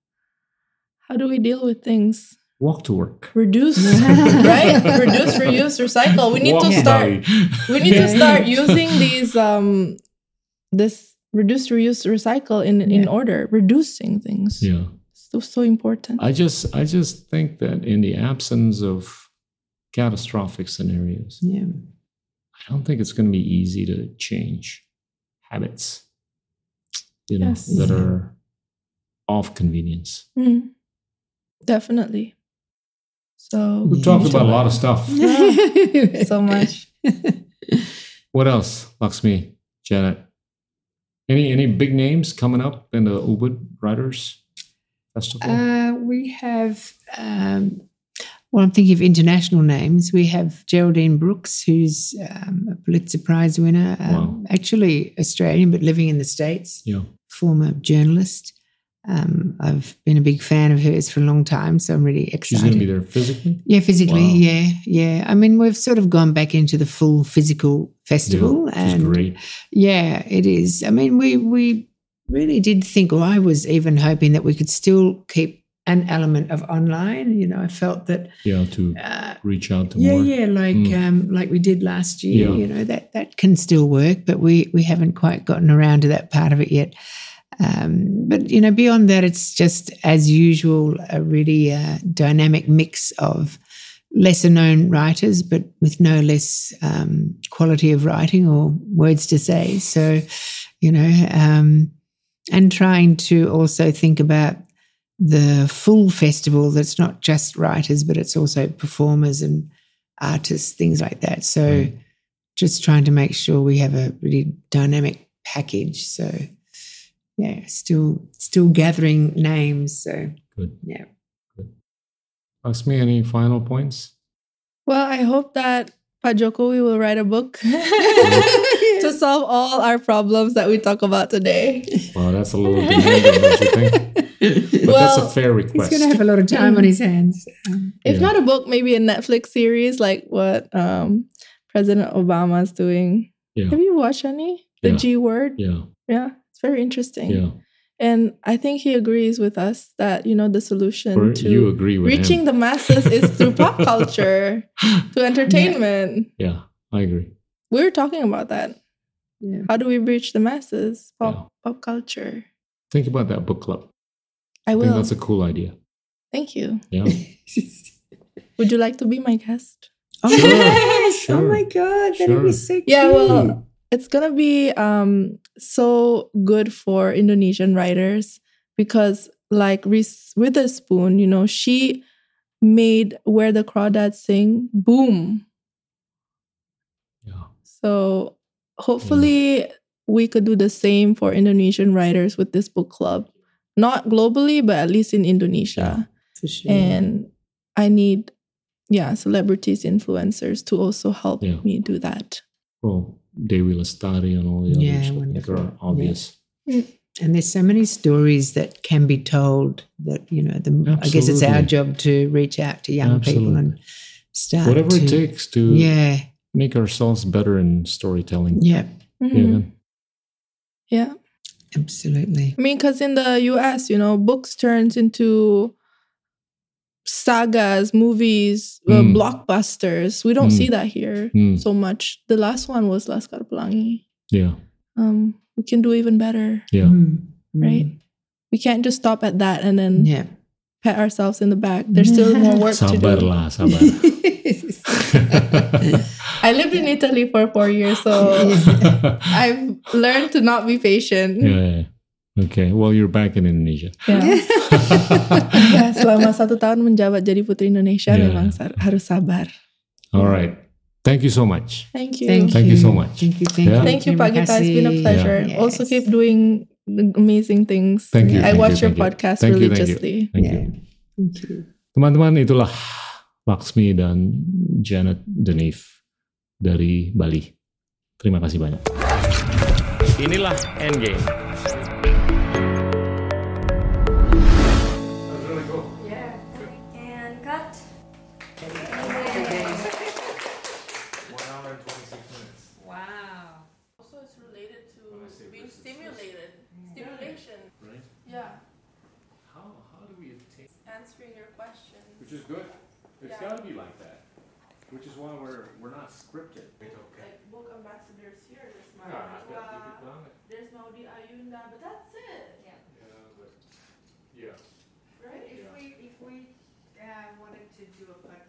How do we deal with things? walk to work. Reduce, right? Reduce, reuse, recycle. We need Walk to to start. Bali. We need to start using these um this reduce, reuse, recycle in in order. Reducing things. Yeah. So so important. I just I just think that in the absence of catastrophic scenarios, Yeah. I don't think it's going to be easy to change habits. You know Yes. that are of convenience. Mm. Definitely. So We've talked about a lot of stuff. so much. What else, Laksmi, Janet? Any any big names coming up in the Ubud Writers Festival? Uh, we have, um, well, I'm thinking of international names. We have Geraldine Brooks, who's um, a Pulitzer Prize winner, um, Wow. actually Australian, but living in the States, yeah, former journalist. Um, I've been a big fan of hers for a long time, so I'm really excited. she's going to be there physically. Yeah, physically, Wow. yeah, yeah. I mean, we've sort of gone back into the full physical festival, yeah, and great. yeah, it is. I mean, we we really did think, or I was even hoping that we could still keep an element of online. You know, I felt that, Yeah, to uh, reach out to yeah, more. yeah, like Mm. um, like we did last year. Yeah. You know, that that can still work, but we we haven't quite gotten around to that part of it yet. Um, but you know, beyond that, it's just as usual a really uh, dynamic mix of lesser known writers, but with no less um, quality of writing or words to say. So, you know, um, and trying to also think about the full festival that's not just writers, but it's also performers and artists, things like that. So, Right. just trying to make sure we have a really dynamic package. So, yeah, still still gathering names. So, Good. yeah. Laksmi, any final points? Well, I hope that Pak Jokowi will write a book to solve all our problems that we talk about today. Well, that's a little demanding, don't you think? But that's a fair request. He's going to have a lot of time on his hands. If Yeah. not a book, maybe a Netflix series like what um, President Obama's doing. Yeah. Have you watched any? The Yeah. G word? yeah, Yeah, it's very interesting. yeah. And I think he agrees with us that, you know, the solution Or to you agree with reaching him. the masses is through pop culture, to entertainment. yeah, I agree. We were talking about that. yeah. How do we reach the masses? Pop pop culture. Think about that book club. I I think will. that's a cool idea. Thank you. Yeah. Would you like to be my guest? Oh, Sure, yes. Oh my God. That'd sure. be so cute. Yeah, well, it's gonna be um so good for Indonesian writers because like Reese Witherspoon, you know, she made Where the Crawdads Sing boom. Yeah. So hopefully we could do the same for Indonesian writers with this book club. Not globally, but at least in Indonesia. For sure. And I need yeah, celebrities, influencers to also help Yeah. me do that. Well, Dewi Lestari and all the Yeah, others I think are obvious. And there's so many stories that can be told that, you know, the, I guess it's our job to reach out to young people and start. Whatever to, it takes to Yeah. make ourselves better in storytelling. Yeah. Yeah, Mhm. Yeah. Absolutely. I mean, because in the US, you know, books turns into sagas, movies, uh, Mm. blockbusters. We don't Mm. see that here Mm, so much. The last one was Laskar Pelangi. yeah, Um, we can do even better. yeah. Mm. Right. We can't just stop at that and then Yeah. pat ourselves in the back. There's still more work to Sabar do. lah, sabar. I lived in Italy for four years, so I've learned to not be patient. yeah, yeah. Okay, well, you're back in Indonesia. Yeah. Ya, selama satu tahun menjabat jadi putri Indonesia Yeah. memang harus sabar. All right. Thank you so much. Thank you. Thank, Thank you so much. Thank you. Thank Yeah. you. Thank you, Terima Pagita. It's been a pleasure. Yes. Also keep doing amazing things. Thank you, I thank watch you, your thank you. podcast Thank you, thank you. religiously. Thank Yeah. you. Thank you. Teman-teman, itulah Laksmi dan Janet Denif dari Bali. Terima kasih banyak. Inilah Endgame. Got to be like that. Which is why we're we're not scripted. Okay. Like book ambassadors here this month. Yeah, There's, dikit uh, banget. there's Maudy Ayunda, but that's it, Yeah. Yeah, but yeah. right? If Yeah. we if we uh, wanted to do a podcast, can we ask